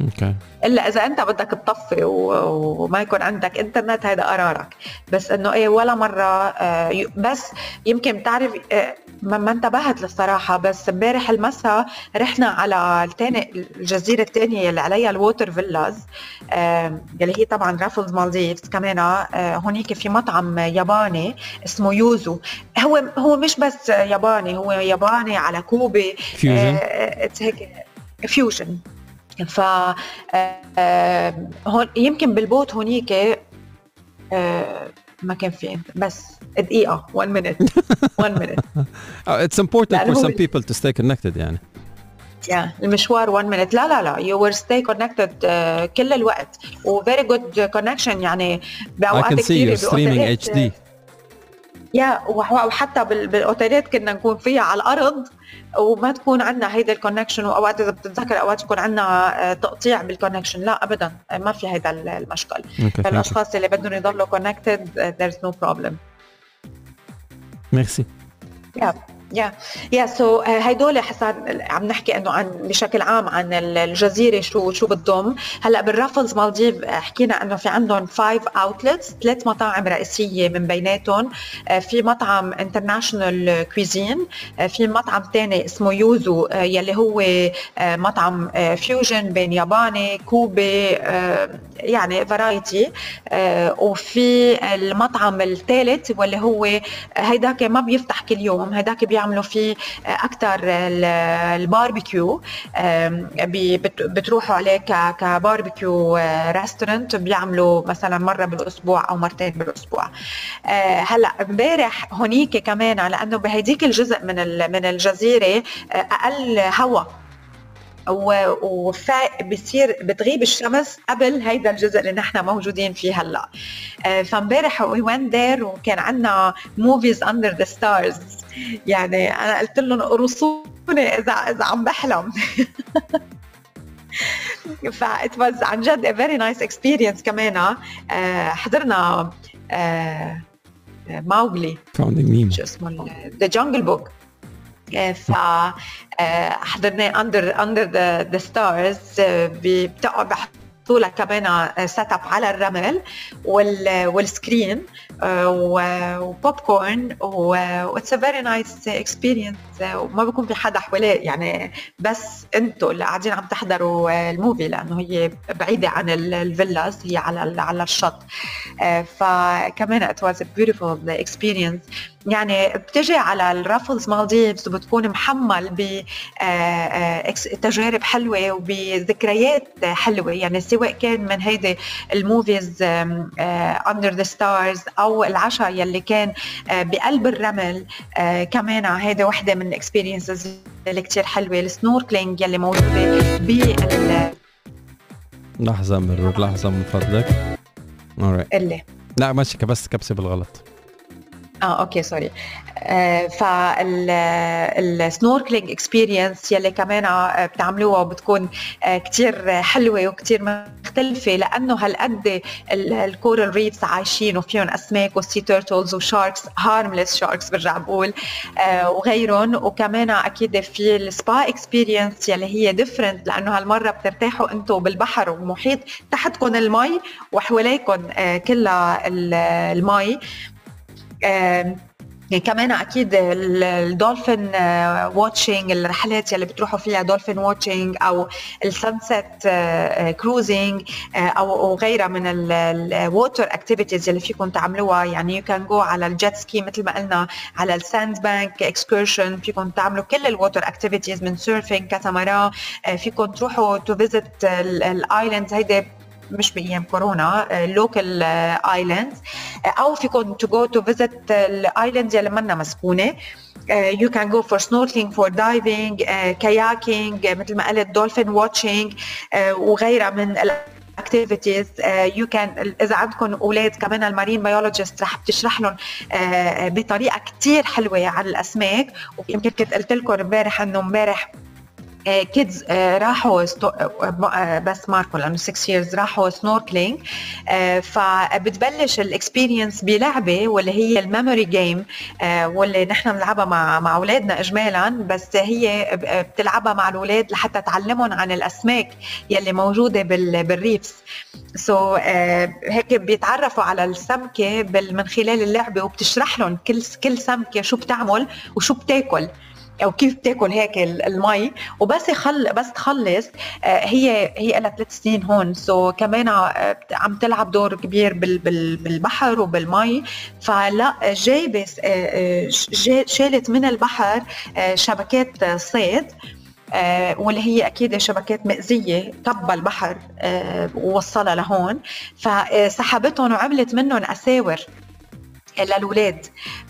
okay. إلا إذا أنت بدك تطفي وما يكون عندك إنترنت هذا قرارك. بس إنه إيه ولا مرة آه، بس يمكن بتعرف آه، ما انتبهت للصراحة. بس امبارح المساء رحنا على الثاني الجزيرة الثانية اللي عليها ال water villas اللي هي طبعا رافلز مالديفز كمان آه، هونيك في مطعم ياباني اسمه يوزو. هو هو مش بس ياباني هو ياباني على كوبي فيوجن فيوجن ف آه، هون يمكن بال boat هونيك آه، ما كان في بس دقيقة 1 minute 1 minute. it's important لأنه for some people to stay connected يعني. Yeah. المشوار 1 minute. لا لا لا you will stay connected آه، كل الوقت. و very good connection يعني I بأوقات can see you're streaming HD يا وح- وحتى بال- بالأوتيلات كنا نكون فيها على الأرض. وما تكون عندنا هيدا ال connection وأوقات إذا بتتذكر أوقات يكون عندنا تقطيع بال connection لا ابدا ما في هيدا المشكل. فالأشخاص اللي بدهم يضلوا connected there's no problem. Merci. yeah yeah yeah so هدول حسن عم نحكي إنه عن بشكل عام عن ال- الجزيرة شو شو بتضم. هلأ بالرافلز مالديف آه، حكينا إنه في عندهم five outlets ثلاث مطاعم رئيسية من بيناتهم آه، في مطعم international cuisine في مطعم ثاني اسمه يوزو آه، يلي هو آه، مطعم fusion بين ياباني كوبي آه، يعني variety وفي المطعم الثالث واللي هو هيداك ما بيفتح كل يوم هيداك بيعملوا فيه أكثر الباربيكيو بتروحوا عليه ك barbecue restaurant بيعملوا مثلا مرة بالأسبوع أو مرتين بالأسبوع. آه، هلأ امبارح هونيك كمان على أنه بهديك الجزء من من الجزيرة آه، أقل هواء وفا بصير بتغيب الشمس قبل هيدا الجزء اللي نحن موجودين فيه هلأ. آه، فامبارح we went there وكان عندنا movies under the stars يعني أنا قلت لهم اقرصوني اذا إذا عم بحلم. ف it was عن جد a very nice experience كمان آه، حضرنا آه، ماوغلي Finding Nemo شو اسمه The Jungle Book ف آه، حضرنا under under the stars بتقعد بحطوا لك كمان set up على الرمل وال وال screen و popcorn و it's a very nice experience وما بيكون في حدا حواليه يعني بس أنتوا اللي قاعدين عم تحضروا ال movie لأنه هي بعيدة عن ال- ال villas هي على على الشط. آه، فكمان was a beautiful experience. يعني بتجي على الرافلز مالديفز وبتكون محمل ب آه، آه، تجارب حلوة وبذكريات حلوة. يعني سواء كان من هيدي ال movies under the stars أو العشاء يلي كان بقلب الرمل كمان هيدي وحدة من ال experiences اللي كتير حلوة ال snorkeling يلي موجودة بال لحظة مرور لحظة من فضلك. Alright اللي لا ماشي بس كبسة بالغلط. آه okay sorry آه فال snorkeling experience يلي كمان بتعملوها وبتكون آه كتير حلوة وكتير مختلفة لأنه هالقد ال coral reefs عايشين وفيهم أسماك و sea turtles و sharks harmless sharks برجع بقول آه وغيرهم. وكمان أكيد في ال spa experience يلي هي different لأنه هالمرة بترتاحوا أنتم بالبحر ومحيط تحتكم المي وحواليكم آه كلها المي. كمان أكيد ال dolphin watching الرحلات يلي بتروحوا فيها dolphin watching أو ال sunset cruising أو غيرها من ال water activities يلي فيكم تعملوها. يعني you can go على ال jet ski مثل ما قلنا على ال sand bank excursion فيكم تعملوا كل ال water activities من surfing catamaran فيكم تروحوا to visit ال islands هيدي مش بأيام كورونا local islands أو فيكم to go to visit ال islands يلي منا مسكونة. you can go for snorkeling for diving kayaking مثل ما قلت dolphin watching وغيرها من activities you can إذا عندكم أولاد كمان ال marine biologist رح بتشرح لهم بطريقة كثير حلوة عن الأسماك. ويمكن كنت قلت لكم امبارح إنه امبارح kids راحوا بس ماركو لأنه 6 years راحوا snorkeling فبتبلش ال experience بلعبة واللي هي ال memory game واللي نحن بنلعبها مع مع أولادنا اجمالا. بس هي بتلعبها مع الأولاد لحتى تعلمهم عن الأسماك يلي موجودة بال reefs so, هيك بيتعرفوا على السمكة من خلال اللعبة وبتشرح لهم كل كل سمكة شو بتعمل وشو بتاكل. أو كيف بتاكل هيك المي. وبس يخل بس تخلص. هي هي لها ثلاث سنين هون. سو so كمان عم تلعب دور كبير بالبحر وبالمي. فلا جايبة شالت من البحر شبكات صيد آه واللي هي أكيد شبكات مأذية كب البحر آه ووصلها لهون. فسحبتهم وعملت منهم أساور. للاولاد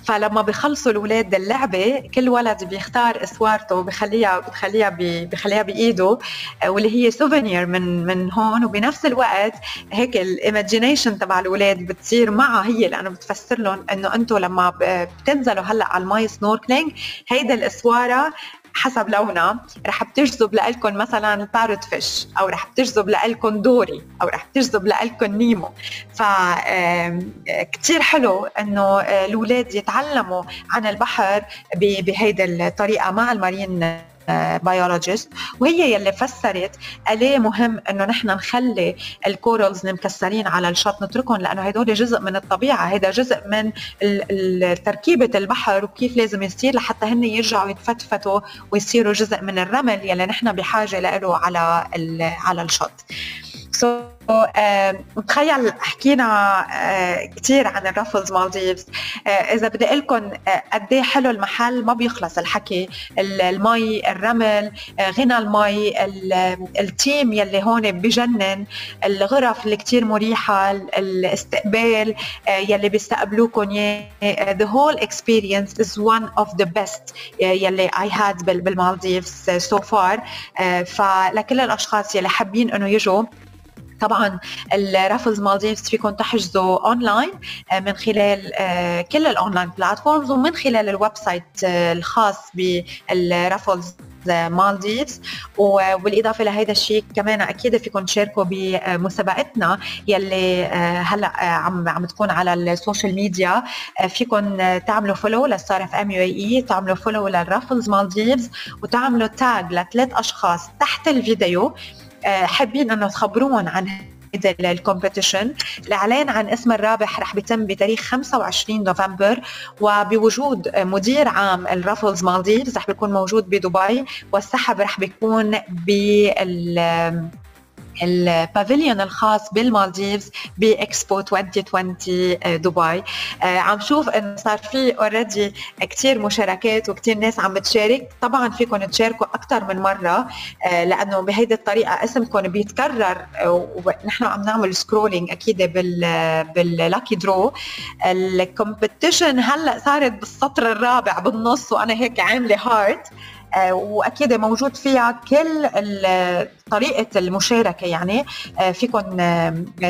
فلما بيخلصوا الاولاد اللعبة كل ولد بيختار إسوارته وبخليها بتخليها بخليها بإيده واللي هي souvenir من من هون. وبنفس الوقت هيك ال imagination تبع الاولاد بتصير معها هي لأنه بتفسر لهم إنه أنتم لما بتنزلوا هلأ على المي snorkeling هيدا الإسوارة حسب لونها رح بتجذب لكم مثلا parrot fish أو رح بتجذب لكم دوري أو رح بتجذب لكم نيمو. ف كثير حلو إنه الأولاد يتعلموا عن البحر بهيدي الطريقة مع ال marine biologist وهي يلي فسرت ليه مهم إنه نحن نخلي ال corals المكسرين على الشط نتركهم لأنه هدول جزء من الطبيعة هذا جزء من تركيبة البحر وكيف لازم يصير لحتى هن يرجعوا يتفتفتوا ويصيروا جزء من الرمل يلي نحن بحاجة له على على الشط. so, تخيل حكينا كثير عن الرافلز مالديفز. إذا بدي أقول لكم قد إيه حلو المحل ما بيخلص الحكي. المي الرمل غنى المي ال team يلي هون بجنن الغرف اللي كثير مريحة الاستقبال يلي بيستقبلوكم the whole experience is one of the best يلي I had بالمالديفز so far. فلكل الأشخاص يلي حابين إنه يجوا طبعا الرافلز مالديفز فيكم تحجزوا اونلاين من خلال كل ال online platforms ومن خلال ال website الخاص بالرافلز مالديفز وبالاضافه لهذا الشيء كمان أكيد فيكم تشاركوا بمسابقتنا يلي هلأ عم عم تكون على ال social media فيكم تعملوا follow لستار اف ام UAE تعملوا follow للرافلز مالديفز وتعملوا tag لثلاث أشخاص تحت الفيديو. حابين انه تخبروهم عن هذا ال competition. الإعلان عن اسم الرابح رح بيتم بتاريخ 25 نوفمبر وبوجود مدير عام الرافلز مالديفز رح بيكون موجود بدبي والسحب رح بيكون بال ال pavilion الخاص بالمالديفز بإكسبو 2020 دبي. عم شوف انه صار في already كثير مشاركات وكثير ناس عم بتشارك طبعا فيكم تشاركوا أكثر من مرة لأنه بهيدي الطريقة اسمكم بيتكرر ونحن عم نعمل scrolling أكيد بال بال lucky draw ال competition هلأ صارت بالسطر الرابع بالنص وأنا هيك عاملة heart آه، وأكيد موجود فيها كل طريقة المشاركة. يعني آه، فيكم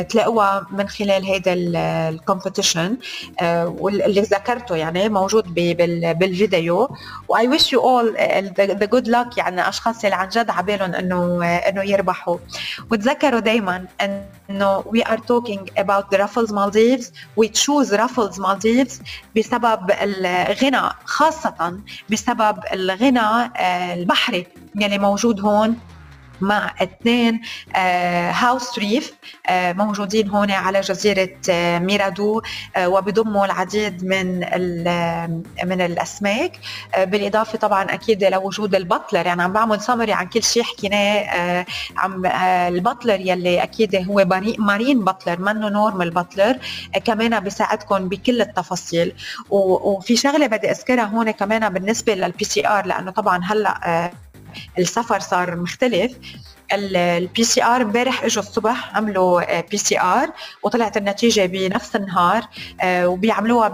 تلاقوها من خلال هيدا ال competition واللي ذكرته. يعني موجود بالفيديو. و I wish you all the good luck يعني اشخاص اللي عن جد عبالهم إنه إنه يربحوا. وتذكروا دائما إنه we are talking about the Raffles Maldives. We choose Raffles Maldives بسبب الغنى خاصة بسبب الغنى آه، البحري يلي موجود هون. مع اثنين house آه، reef آه، موجودين هون على جزيرة آه، ميرادو وبضموا العديد من من الأسماك. بالإضافة طبعا أكيد لوجود ال butler. يعني عم بعمل سمري عن كل شيء حكيناه عم ال butler يلي أكيد هو marine butler منه normal butler كمان بيساعدكم بكل التفاصيل. وفي شغلة بدي أذكرها هون كمان بالنسبة لل PCR لأنه طبعا هلأ السفر صار مختلف. ال PCR امبارح إجوا الصبح عملوا PCR وطلعت النتيجة بنفس النهار آه، وبيعملوها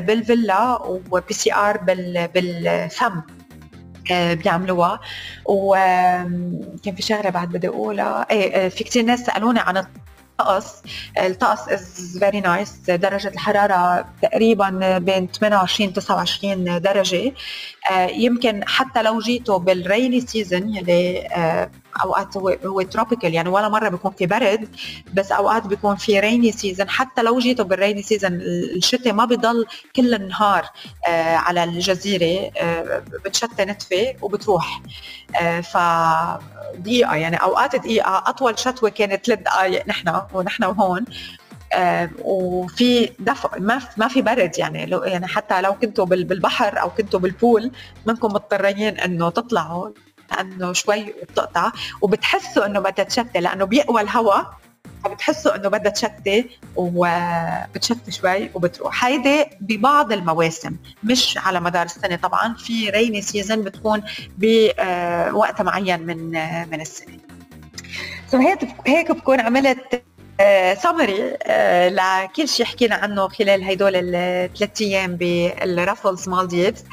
بالفيلا و PCR بالفم آه، بيعملوها. وكان في شغلة بعد بدي أقولها. إيه آه، في كثير ناس سألوني عن الطقس. الطقس is very nice درجة الحرارة تقريبا بين 28 29 درجة. آه، يمكن حتى لو جيتوا بال rainy season يلي أوقات هو هو tropical يعني ولا مرة بيكون في برد بس أوقات بيكون في rainy season حتى لو جيتوا بال rainy season الشتاء ما بضل كل النهار آه، على الجزيرة بتشتى نتفة وبتروح. ف دقيقة يعني أوقات دقيقة أطول شتوة كانت ثلاث دقائق نحن ونحن وهون. آه وفي دفء ما ما في برد يعني لو يعني حتى لو كنتوا بالبحر أو كنتوا بالبول منكم مضطرين إنه تطلعوا. لأنه شوي بتقطع وبتحسوا إنه بدها تشتي لأنه بيقوى الهواء فبتحسوا إنه بدها تشتي وبتشتي شوي وبتروح. هيدي ببعض المواسم مش على مدار السنة طبعا في rainy season بتكون بوقت معين من من السنة. so هيك هيك بكون عملت سمري آه، لكل شيء حكينا عنه خلال هدول الثلاث أيام بال Raffles Maldives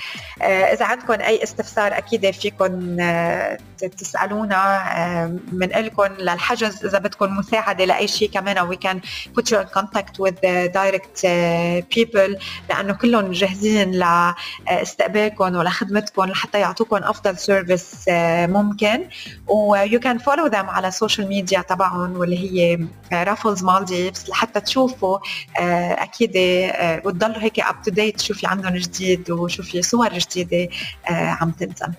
آه، إذا عندكم أي استفسار أكيد فيكم آه، تسالونا بنقلكم للحجز إذا بدكم مساعدة لأي شيء كمان we can put you in contact with the direct people لأنه كلهم جاهزين لاستقبالكم ولخدمتكم لحتى يعطوكم أفضل service ممكن. و you can follow them على ال social media تبعهم واللي هي Raffles Maldives لحتى تشوفوا آه، أكيد آه، وتضلوا هيك up to date شو في عندهم جديد وشو في صور جديدة آه، عم تنزل.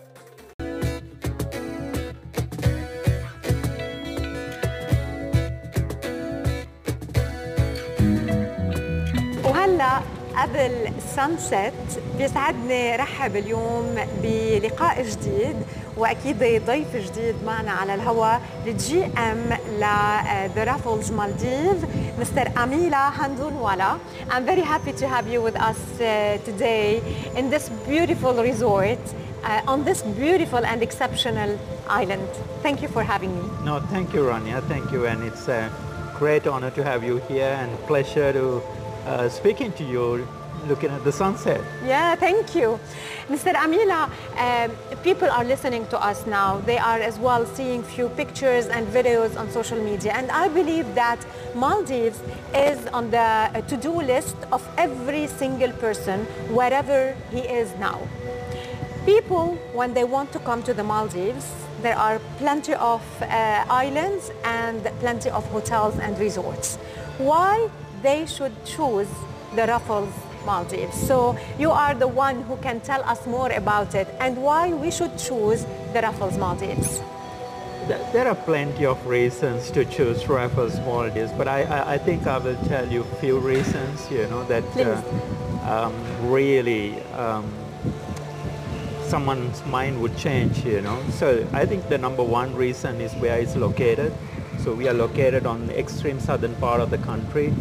قبل sunset بيسعدني رحب اليوم بلقاء جديد واكيد ضيف جديد معنا على الهواء ال GM ل the Raffles Maldives Mister اميلا هاندونوالا I'm very happy to have you with us uh, today in this beautiful resort uh, on this beautiful and exceptional island. Thank you for having me. No, thank you, Rania. Thank you, and it's a great honor to have you here and pleasure to uh, speaking to you looking at the sunset. Yeah, thank you. Mr. Amila, um, people are listening to us now. They are as well seeing few pictures and videos on social media. And I believe that Maldives is on the uh, to-do list of every single person, wherever he is now. People, when they want to come to the Maldives, there are plenty of uh, islands and plenty of hotels and resorts. Why they should choose the Raffles Maldives. So you are the one who can tell us more about it and why we should choose the Raffles Maldives. There are plenty of reasons to choose Raffles Maldives, but I, I, I think I will tell you a few reasons, you know, that uh, um, really um, someone's mind would change, you know. So I think the number one reason is where it's located. So we are located on the extreme southern part of the country.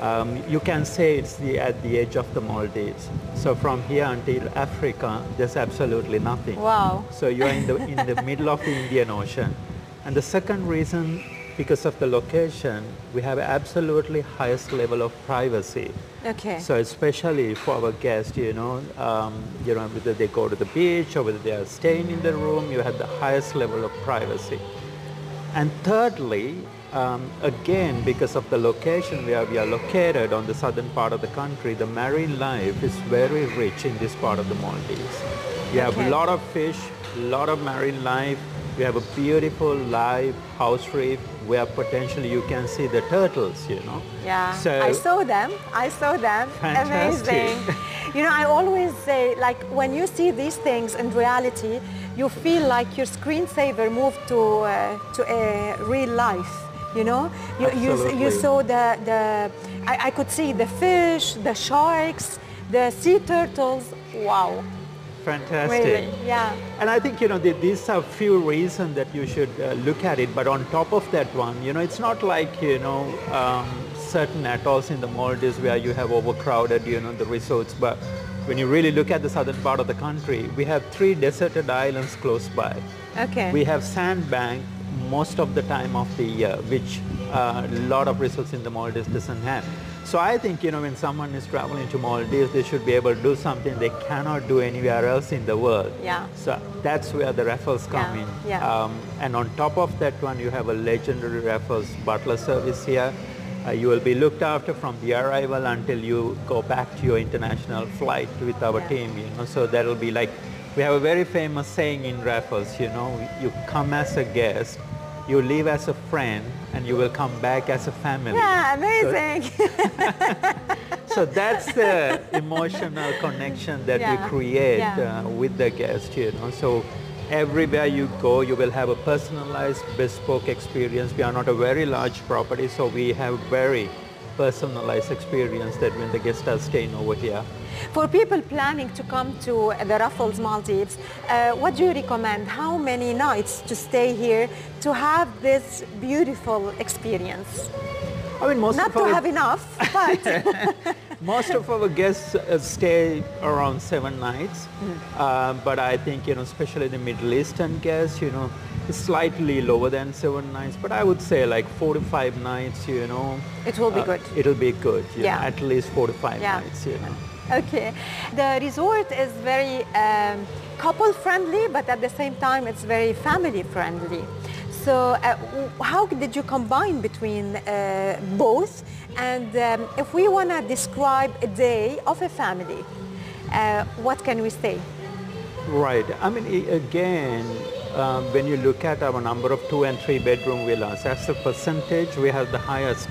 Um, you can say it's the, at the edge of the Maldives. So from here until Africa, there's absolutely nothing. Wow. So you're in the, in the middle of the Indian Ocean. And the second reason because of the location, we have absolutely highest level of privacy. Okay. So especially for our guests, you know, um, you know, whether they go to the beach or whether they are staying in the room, you have the highest level of privacy. And thirdly, um, again, because of the location where we are located on the southern part of the country, the marine life is very rich in this part of the Maldives. You have Okay. a lot of fish, a lot of marine life. You have a beautiful live house reef where potentially you can see the turtles, you know. Yeah, So I saw them. I saw them. Fantastic. Amazing. You know, I always say, like, when you see these things in reality, you feel like your screensaver moved to uh, to a real life. You know, you you, you saw the the. I, I could see the fish, the sharks, the sea turtles. Wow, fantastic. really? Yeah. And I think, you know, th- these are few reasons that you should uh, look at it. But on top of that one, you know, it's not like, you know, um, certain atolls in the Maldives where you have overcrowded, you know, the resorts. But when you really look at the southern part of the country, we have three deserted islands close by. Okay. We have sandbank most of the time of the year, which uh, a lot of resorts in the Maldives doesn't have. So I think, you know, when someone is traveling to Maldives, they should be able to do something they cannot do anywhere else in the world. Yeah. So that's where the Raffles come Yeah, in. yeah. Um, and on top of that one, you have a legendary Raffles butler service here. Uh, you will be looked after from the arrival until you go back to your international flight with our Yeah. team. You know, so that'll be like we have a very famous saying in Raffles. You know, you come as a guest, you leave as a friend, and you will come back as a family. yeah, amazing. So that's the emotional connection that Yeah, we create yeah. uh, with the guest, you know. So everywhere you go, you will have a personalized, bespoke experience. We are not a very large property, so we have very personalized experience that when the guests are staying over here. For people planning to come to the Raffles Maldives, uh, what do you recommend? How many nights to stay here to have this beautiful experience? I mean, most Not to have enough, but most of our guests uh, stay around seven nights, Mm. uh, but I think you know, especially the Middle Eastern guests, you know, it's slightly lower than seven nights. But I would say like four to five nights, you know, it will be uh, good. It'll be good. you know, Yeah. at least four to five Yeah. nights, you know. Okay. The resort is very um, couple friendly, but at the same time, it's very family friendly. So, uh, how did you combine between uh, both? And um, if we want to describe a day of a family, uh, what can we say? Right. I mean, again, um, when you look at our number of two and three bedroom villas, as a percentage, we have the highest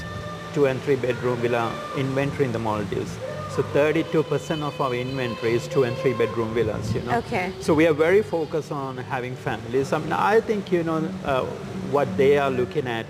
two and three bedroom villa inventory in the Maldives. So 32% of our inventory is two and three bedroom villas, you know. Okay. So we are very focused on having families. I mean, I think, you know, uh, what they are looking at,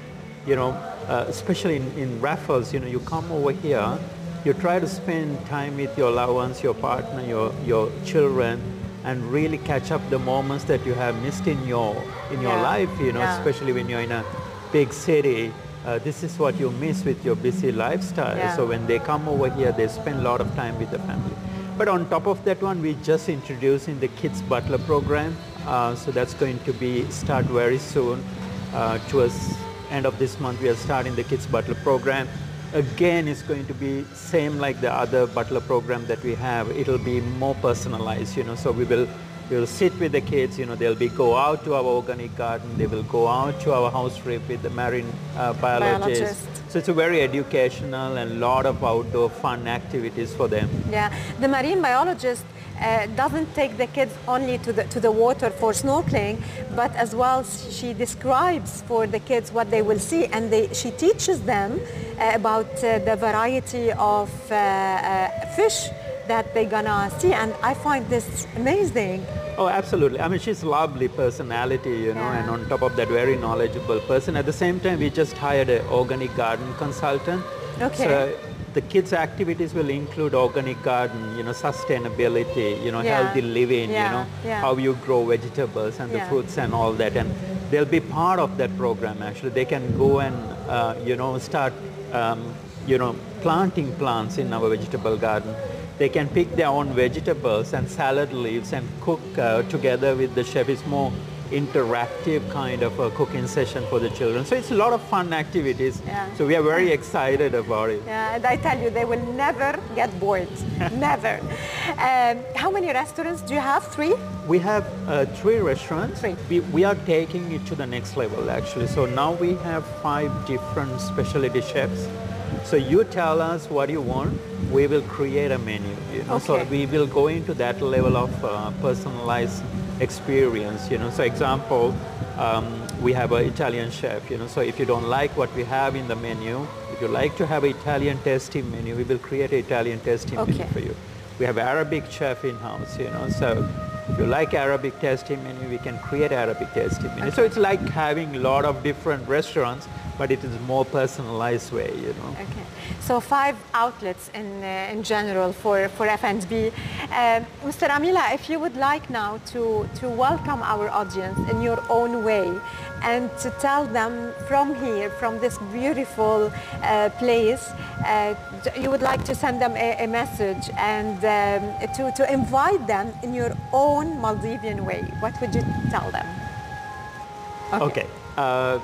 you know, uh, especially in, in Raffles, you know, you come over here, you try to spend time with your loved ones, your partner, your, your children, and really catch up the moments that you have missed in your, in your Yeah. life, you know, Yeah. especially when you're in a big city. Uh, this is what you miss with your busy lifestyle. Yeah. So when they come over here, they spend a lot of time with the family. But on top of that one, we just introduced in the Kids Butler program. Uh, so that's going to be start very soon. Uh, towards end of this month, we are starting the Kids Butler program. Again, it's going to be same like the other butler program that we have. It'll be more personalized, you know. So we will we will sit with the kids. You know, they'll be go out to our organic garden. They will go out to our house trip with the marine uh, biologist. Biologist. So it's a very educational and lot of outdoor fun activities for them. Yeah, the marine biologist uh, doesn't take the kids only to the, to the water for snorkeling, but as well she describes for the kids what they will see and they, she teaches them uh, about uh, the variety of uh, uh, fish that they're gonna see and I find this amazing. Oh, absolutely. I mean, she's a lovely personality, you know, Yeah. and on top of that, very knowledgeable person. At the same time, we just hired an organic garden consultant. Okay. So the kids' activities will include organic garden, you know, sustainability, you know, Yeah. healthy living, Yeah, you know, how you grow vegetables and the fruits and all that. And they'll be part of that program, actually. They can go and, uh, you know, start, um, you know, planting plants in our vegetable garden. They can pick their own vegetables and salad leaves and cook uh, together with the chef. It's more interactive kind of a cooking session for the children. So it's a lot of fun activities. Yeah. So we are very excited about it. Yeah, and I tell you, they will never get bored. never. Um, how many restaurants do you have? Three? We have uh, three restaurants. Three. We, we are taking it to the next level actually. So now we have five different specialty chefs. So you tell us what you want, we will create a menu. You know? So we will go into that level of uh, personalized experience. You know, so example, um, we have an Italian chef. You know, so if you don't like what we have in the menu, if you like to have an Italian tasting menu, we will create an Italian tasting menu for you. We have Arabic chef in house. You know, so if you like Arabic tasting menu, we can create Arabic tasting menu. So it's like having a lot of different restaurants, but it is more personalized way. You know. Okay. So five outlets in, uh, in general for, for F&B. Um, Mr. Amila, if you would like now to, to welcome our audience in your own way and to tell them from here, from this beautiful uh, place, uh, you would like to send them a, a message and um, to, to invite them in your own Maldivian way, what would you tell them? Okay. Uh,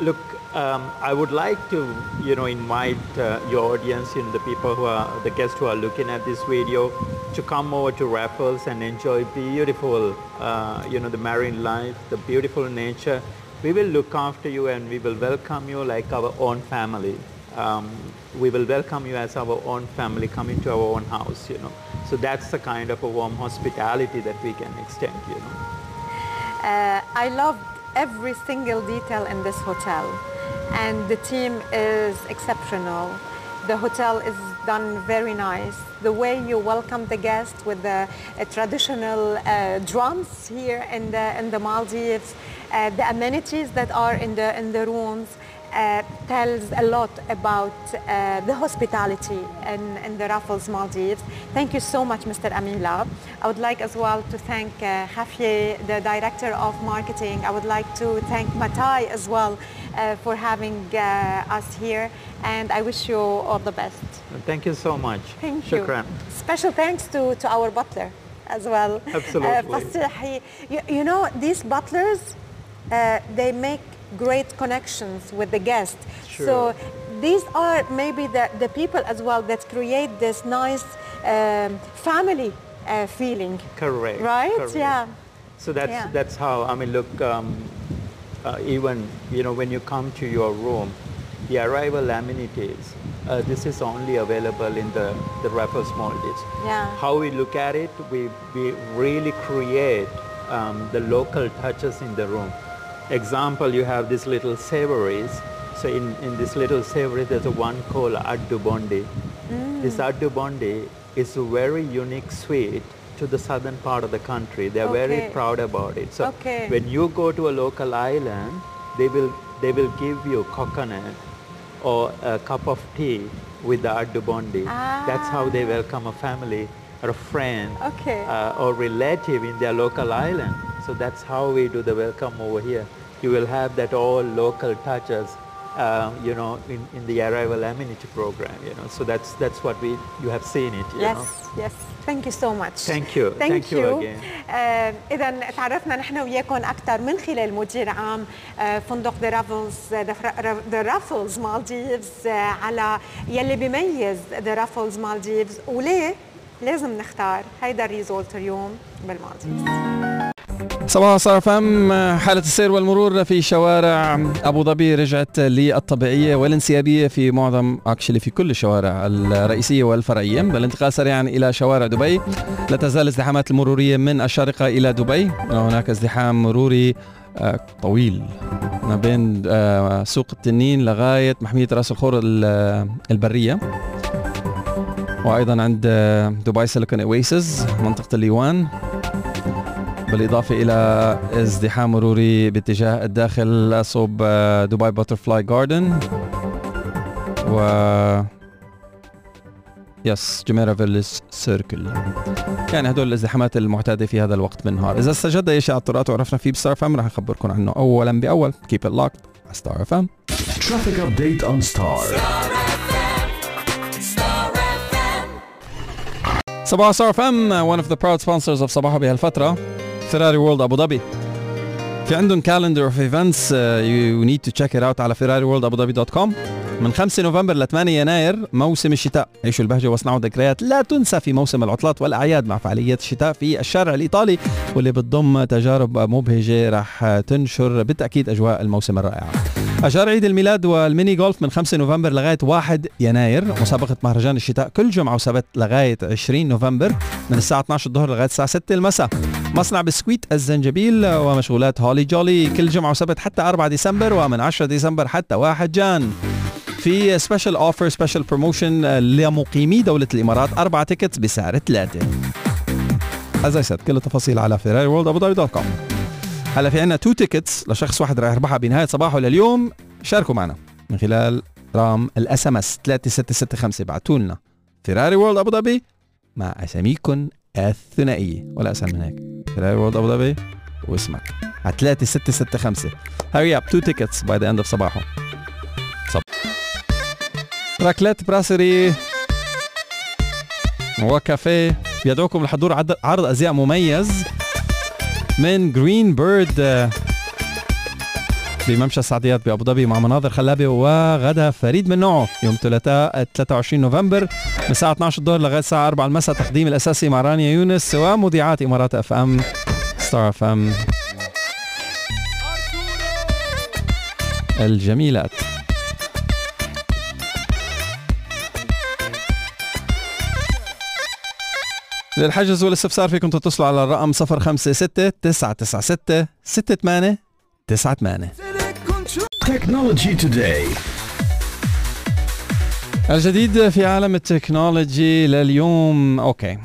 look, um, I would like to, you know, invite uh, your audience, you know, the people who are, the guests who are looking at this video, to come over to Raffles and enjoy beautiful, uh, you know, the marine life, the beautiful nature. We will look after you and we will welcome you like our own family. Um, we will welcome you as our own family, come into our own house, you know. So that's the kind of a warm hospitality that we can extend, you know. Uh, I loved every single detail in this hotel and the team is exceptional. The hotel is done very nice. The way you welcome the guests with the uh, traditional uh, drums here in the, in the Maldives, uh, the amenities that are in the, in the rooms, uh, tells a lot about uh, the hospitality in, in the Raffles Maldives. Thank you so much, Mr. Amila. I would like as well to thank uh, Khafie, the Director of Marketing. I would like to thank Matai as well uh, for having uh, us here. And I wish you all the best. Thank you so much. Thank Shukran. you. Special thanks to, to our butler as well. Absolutely. Uh, you, you know, these butlers, uh, they make great connections with the guest. Sure. So these are maybe the, the people as well that create this nice um, family uh, feeling. Correct. Right? correct. Yeah. So that's Yeah. that's how I mean. Look, um, uh, even you know when you come to your room, the arrival amenities. Uh, this is only available in the the Raffles Maldives. Yeah. How we look at it, we we really create um, the local touches in the room. Example, you have these little savories. So in, in this little savory, there's a one called Addu Bondi. This Addu Bondi is a very unique sweet to the southern part of the country. They're very proud about it. So Okay. when you go to a local island, they will they will give you coconut or a cup of tea with the Addu Bondi. That's how they Ah. welcome a family or a friend Okay. uh, or relative in their local island. So that's how we do the welcome over here You will have that all local touches, uh, you know, in, in the arrival amenity program, you know. So that's that's what we you have seen it, you Yes, know. yes. Thank you so much. Thank you. Thank, Thank you again. آه إذا تعرفنا نحن وياكم أكثر من خلال مدير عام آه فندق ذا رافلز ذا رافلز مالديفز على يلي بيميز ذا رافلز مالديفز وليه لازم نختار هيدا الريزولت اليوم بالمالديفز صباح ستار أف أم حالة السير والمرور في شوارع أبو ظبي رجعت للطبيعية والانسيابية في معظم actually في كل الشوارع الرئيسية والفرعية. بالانتقال سريعا إلى شوارع دبي. لا تزال الازدحامات المرورية من الشارقة إلى دبي. هناك ازدحام مروري آه، طويل ما بين آه، سوق التنين لغاية محمية راس الخور ال- البرية. وأيضا عند آه، Dubai Silicon Oasis منطقة الليوان. بالإضافة إلى ازدحام مروري باتجاه الداخل صوب آه، Dubai Butterfly Garden و yes Jumeirah Village Circle يعني هدول الازدحامات المعتادة في هذا الوقت من النهار إذا استجد أي شيء على الطرقات وعرفنا فيه بستار أف أم رح نخبركم عنه اولا بأول. keep it locked على ستار أف أم Traffic update on Star. صباحو ستار أف أم one of the proud sponsors of صباحو بهالفترة. Ferrari World أبو ظبي في عندهم calendar of events you need to check it out على Ferrari World أبو ظبي dot com من 5 نوفمبر ل 8 يناير موسم الشتاء. عيشوا البهجة واصنعوا ذكريات لا تنسى في موسم العطلات والأعياد مع فعاليات الشتاء في الشارع الإيطالي واللي بتضم تجارب مبهجة راح تنشر بالتأكيد أجواء الموسم الرائعة أشهر عيد الميلاد وال mini golf من 5 نوفمبر لغاية 1 يناير. مسابقة مهرجان الشتاء كل جمعة وسبت لغاية 20 نوفمبر من الساعة 12 الظهر لغاية الساعة 6 المساء. مصنع بسكويت الزنجبيل ومشغولات holly jolly كل جمعة وسبت حتى 4 ديسمبر ومن 10 ديسمبر حتى 1 Jan في special offer special promotion لمقيمي دولة الإمارات أربع tickets بسعر ثلاثة. As I said كل التفاصيل على Ferrari World أبو ظبي dot com. هلا في عندنا two tickets لشخص واحد راح يربحها بنهاية صباحو لليوم شاركوا معنا من خلال رقم ال SMS 3665 ابعتوا لنا Ferrari World أبو ظبي مع أساميكم الثنائية ولا أسهل من هيك. Ferrari World أبو ظبي واسمك. على 3665 hurry up two tickets by the end of صباحو. صب راكلات brasserie وكافيه يدعوكم لحضور عرض أزياء مميز من Green Bird بممشى السعديات بأبو ظبي مع مناظر خلابة وغدا فريد من نوعه. يوم ثلاثاء 23 نوفمبر من الساعة 12 الظهر لغاية الساعة 4 المساء تقديم الأساسي مع رانيا يونس ومذيعات إمارات أف أم ستار أف أم الجميلات. للحجز والاستفسار فيكم تتصلوا على الرقم 056 996 68 98 Technology Today. الجديد في عالم التكنولوجي لليوم okay.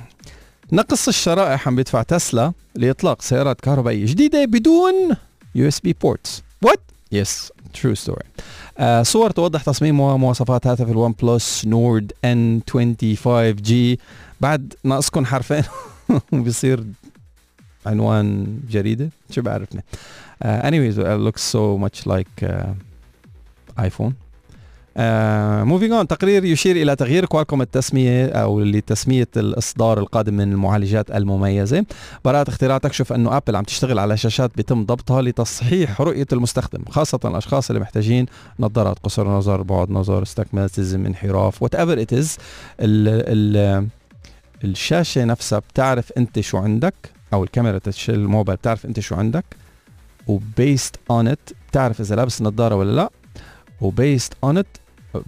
نقص الشرائح عم بيدفع تسلا لإطلاق سيارات كهربائية جديدة بدون USB ports what yes true story صور توضح تصميم ومواصفات هاتف ال OnePlus Nord N2 5G بعد ناقصكم حرفين وبيصير عنوان جريدة شو بعرفني؟ Uh, anyways it looks so much like uh, iPhone. moving on تقرير يشير إلى تغيير Qualcomm التسمية أو لتسمية الإصدار القادم من المعالجات المميزة. براءة اختراع تكشف انه Apple عم تشتغل على شاشات بيتم ضبطها لتصحيح رؤية المستخدم خاصة الأشخاص اللي محتاجين نظارات قصر نظر بعد نظر astigmatism انحراف whatever it is الشاشة نفسها بتعرف أنت شو عندك أو الكاميرا الموبايل بتعرف أنت شو عندك. و based on it بتعرف إذا لابس النظاره ولا لا. و based on it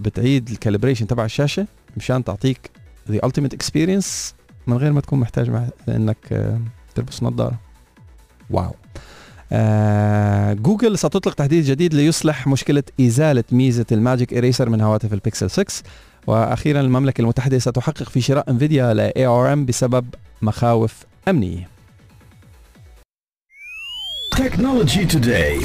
بتعيد ال calibration تبع الشاشة مشان تعطيك the ultimate experience من غير ما تكون محتاج مع إنك آه، تلبس نظارة. wow. آه، جوجل ستطلق تحديث جديد ليصلح مشكلة إزالة ميزة ال Magic Eraser من هواتف البيكسل 6 وأخيرا المملكة المتحدة ستحقق في شراء Nvidia ل ARM بسبب مخاوف أمنية. Technology Today.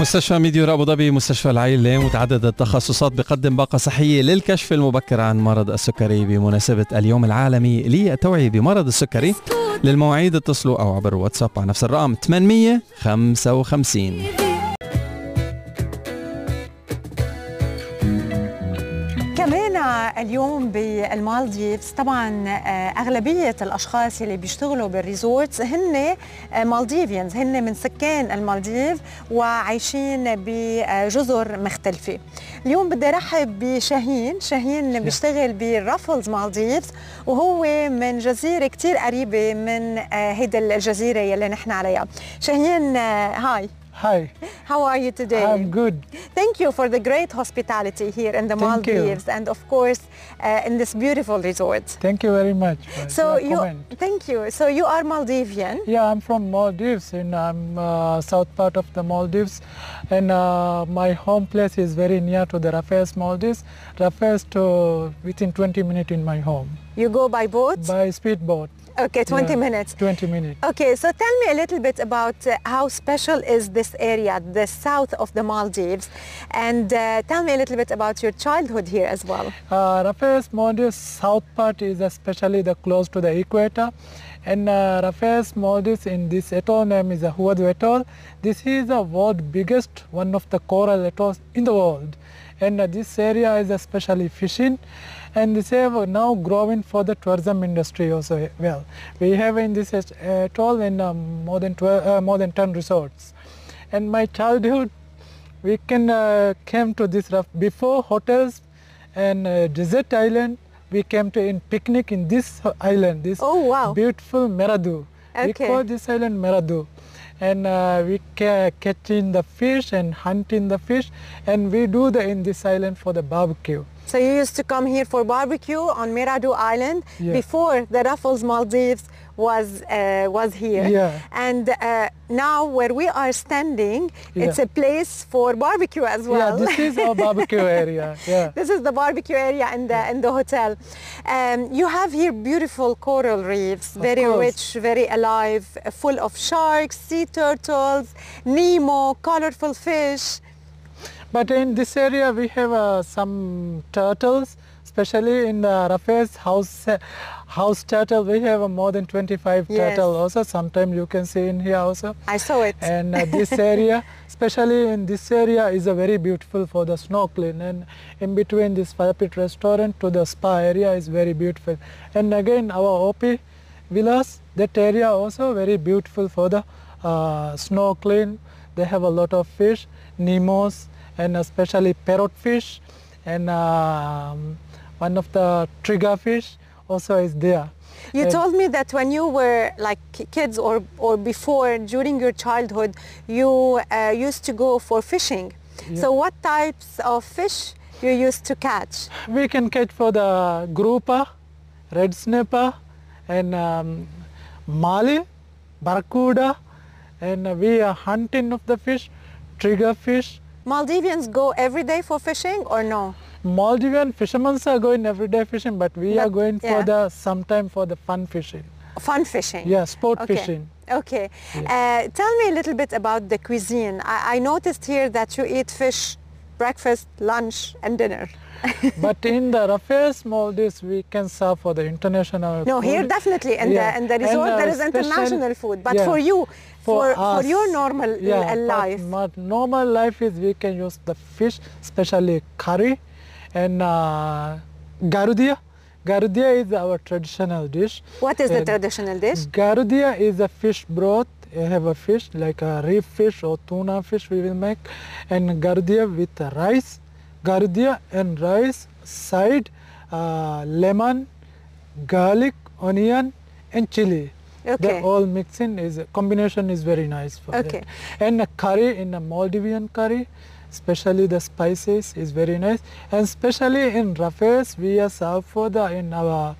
مستشفى ميديور أبو ظبي مستشفى العائله متعدد التخصصات بقدم باقة صحية للكشف المبكر عن مرض السكري بمناسبة اليوم العالمي للتوعيه بمرض السكري للمواعيد اتصلوا أو عبر واتساب على نفس الرقم 855 اليوم بالمالديفز. طبعا آه، أغلبية الأشخاص اللي بيشتغلوا بال resorts هن آه، Maldivians. هن من سكان المالديف وعايشين بجزر مختلفة. اليوم بدي أرحب بشاهين. شاهين بيشتغل ب Raffles Maldives وهو من جزيرة كتير قريبة من آه، هيدا الجزيرة يلي نحن عليها. شاهين Hi. Hi, how are you today I'm good. Thank you for the great hospitality here in the Thank you. Maldives and of course uh, in this beautiful resort. Thank you very much. So you, comment. thank you. So you are Maldivian. Yeah, I'm from Maldives and I'm uh, south part of the Maldives and uh, my home place is very near to the Rafaels Maldives. Rafaels to within 20 minutes in my home You go by boat? by speedboat. Okay, 20 Yeah, minutes. 20 minutes. Okay, so tell me a little bit about uh, how special is this area, the south of the Maldives, and uh, tell me a little bit about your childhood here as well. Uh, Rafaels Maldives south part is especially the close to the equator And uh, Rafael's Maldives in this atoll name is a Huadu Atoll. This is the world's biggest, one of the coral atolls in the world. And uh, this area is especially fishing and this have now growing for the tourism industry also well. We have in this at- atoll in um, more than 12, uh, more than 10 resorts. And my childhood, we can uh, came to this rough before hotels and uh, desert island. We came to in picnic in this island, this Oh, wow. beautiful Meradu. We Okay. call this island Meradu. And uh, we ca- catching the fish and hunting the fish, and we do the in this island for the barbecue. So you used to come here for barbecue on Miradu Island Yeah. before the Raffles Maldives was uh, was here. Yeah. And uh, now where we are standing, it's a place for barbecue as well. Yeah, this is our barbecue area. Yeah. This is the barbecue area in the in the hotel. Um, you have here beautiful coral reefs, Of very course. rich, very alive, full of sharks, sea turtles, Nemo, colorful fish. But in this area we have uh, some turtles, especially in the Rafael's house uh, house turtle. We have uh, more than 25 Yes. turtle also. Sometimes you can see in here also. I saw it. And uh, this area, especially in this area, is a very beautiful for the snorkeling. And in between this fire pit restaurant to the spa area is very beautiful. And again, our OP villas, that area also very beautiful for the uh, snorkeling. They have a lot of fish, nemos, and especially parrotfish, and um, one of the triggerfish also is there. You And- told me that when you were like kids or, or before during your childhood, you uh, used to go for fishing. So what types of fish you used to catch? We can catch for the grouper, red snapper, and um, mali, barracuda, and we are hunting of the fish, trigger fish. Maldivians go every day for fishing or no? Maldivian fishermen are going everyday fishing, but we are going yeah. for the sometime for the fun fishing. Fun fishing? Yeah, sport Okay. fishing. Okay. Uh, tell me a little bit about the cuisine. I, I noticed here that you eat fish breakfast, lunch, and dinner. but in the Rafael's Maldives, we can serve for the international. No, here definitely in Yeah. the in the And, resort uh, there is international food. But yeah. for you, for for, us, your normal yeah, but life, my normal life is we can use the fish, especially curry and uh, garudia. Garudia is our traditional dish. what is the traditional dish? Garudia is a fish broth. Have a fish like a reef fish or tuna fish we will make, and garudia with rice. Garudia and rice side, uh, lemon, garlic, onion, and chili. Okay. They all mixing is combination is very nice for Okay. that. And a curry in a Maldivian curry, especially the spices is very nice. And especially in Rafaels, we are served for the in our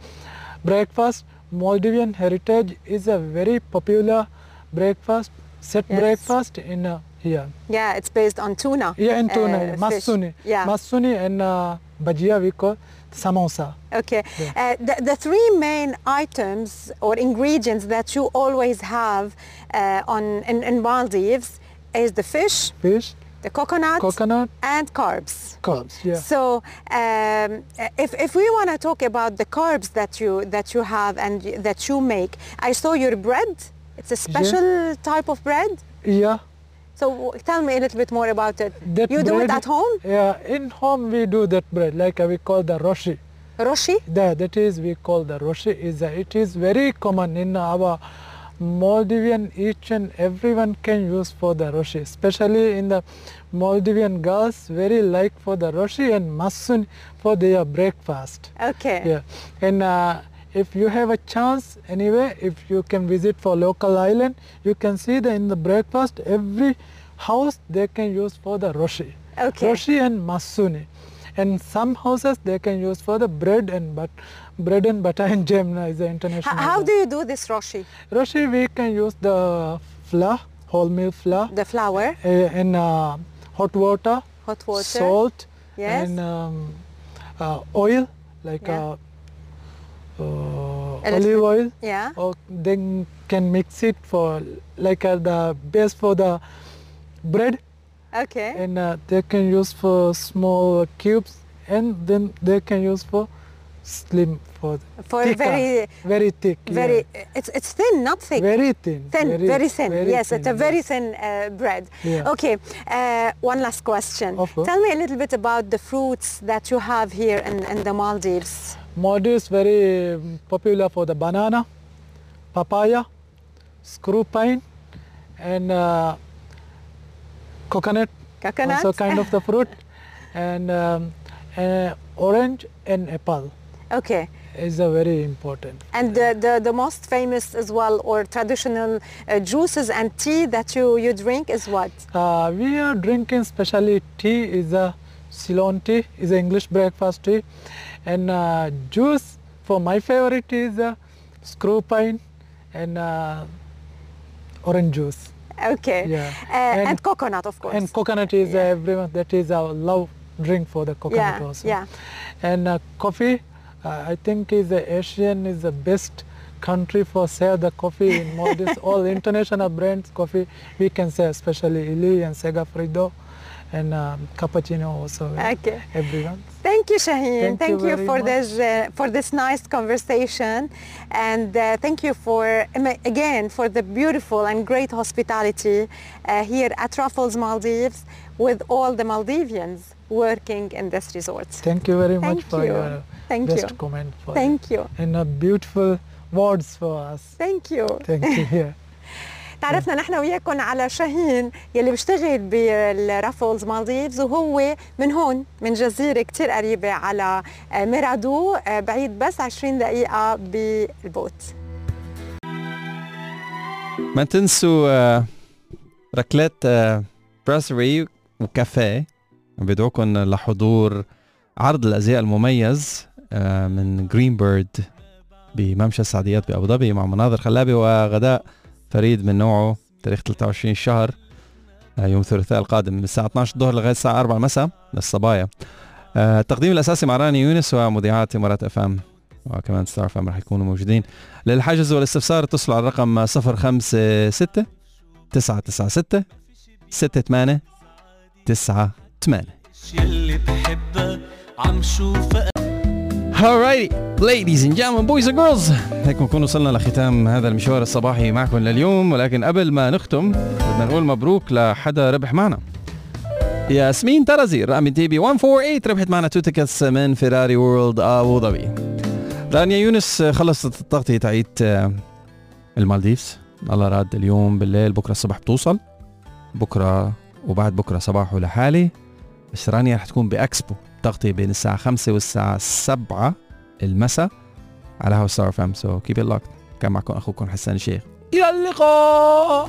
breakfast. Maldivian heritage is a very popular breakfast, set Yes. breakfast in uh, here. Yeah, it's based on tuna. Yeah, in tuna, uh, masuni. Yeah. Masuni and uh, bhajia we call samosa. Okay. Uh, the, the three main items or ingredients that you always have uh, on in, in Maldives is the fish, Fish, the coconut, coconut, and carbs. carbs. Yeah. So, um, if, if we want to talk about the carbs that you that you have and that you make, I saw your bread. It's a special type of bread. yeah. So tell me a little bit more about it. That you do it at home, Yeah, in home we do that bread like uh, we call the roshi. Roshi? That, that is we call the roshi. Is uh, it is very common in our Maldivian each and everyone can use for the roshi, especially in the Maldivian girls very like for the roshi and masun for their breakfast. Okay. Yeah, and uh, if you have a chance anyway, if you can visit for local island, you can see that in the breakfast every house they can use for the roshi. Okay. Roshi and masuni. And some houses they can use for the bread and but bread and butter and jam is the international. how do you do this Roshi? Roshi we can use the flour, wholemeal flour, The flour, uh, in uh, hot water, hot water. salt, Yes. and um, uh, oil like Yeah. uh, uh, A little olive oil. Yeah. Or then can mix it for like uh, the base for the bread, Okay. and uh, they can use for small cubes, and then they can use for slim for For thicker, very, very thick. very, yeah. it's, it's thin, not thick. very thin. thin, very, thin. very yes, it's a very yes. thin uh, bread. Yeah. Okay, uh, one last question. Tell me a little bit about the fruits that you have here in, in the Maldives. Maldives very um, popular for the banana, papaya, screw pine, and uh, coconut. Coconut? Also kind of the fruit, and um, uh, orange and apple Okay. is a very important. And the, the, the most famous as well or traditional uh, juices and tea that you, you drink is what? Uh, we are drinking specially tea is a Ceylon tea, is a English breakfast tea, and uh, juice for my favorite is uh, screw pine and uh, orange juice. Okay. Yeah. Uh, and, And- coconut, of course. And coconut is Yeah. uh, everyone that is our love drink for the coconut yeah, also. yeah. And uh, coffee, uh, I think is the Asian is the best country for sell the coffee in Maldives. All international brands coffee we can sell, especially Ili and Segafredo and um, cappuccino also. Okay. Everyone. Thank you, Shaheen. Thank you you, for much. this uh, for this nice conversation, and uh, thank you for um, again for the beautiful and great hospitality uh, here at Raffles Maldives with all the Maldivians working in this resort. Thank you very Thank much for you. your Thank best you. comment for Thank you. and uh, beautiful words for us. Thank you. Thank you. تعرفنا نحن وياكم على شاهين يلي بيشتغل بال Raffles Maldives وهو من هون من جزيرة كتير قريبة على آه، Meradhoo آه، بعيد بس 20 دقيقة بال boat. ما تنسوا آه، ركلات آه، براسري وكافيه. بدعوكم لحضور عرض الأزياء المميز آه، من Green Bird بممشى السعديات بأبو ظبي مع مناظر خلابي وغداء. فريد من نوعه تاريخ 23 الشهر آه، يوم الثلاثاء القادم من الساعة 12 الظهر لغاية الساعة 4 المساء للصبايا. آه، التقديم الأساسي مع رانيا يونس ومذيعات إمارات إف إم وكمان ستار إف إم رح يكونوا موجودين. للحجز والاستفسار اتصلوا على الرقم 056 996 68 98 يلي بحبها عم Alrighty, ladies and gentlemen, boys and girls. هيك بنكون وصلنا لختام هذا المشوار الصباحي معكم لليوم. ولكن قبل ما نختم بدنا نقول مبروك لحدا ربح معنا. ياسمين ترزي رقم TB 148 ربحت معنا two tickets من Ferrari World ابو ظبي رانيا يونس خلصت التغطية تاعت آه، المالديفز. الله راد اليوم بالليل. بكرة الصبح بتوصل. بكرة وبعد بكرة صباح لحالي. بس رانيا رح تكون بإكسبو. تغطية بين الساعة 5 والساعة 7 المساء. على هاوس ستار إف إم so keep it كان معكم أخوكم حسان الشيخ. إلى اللقاء!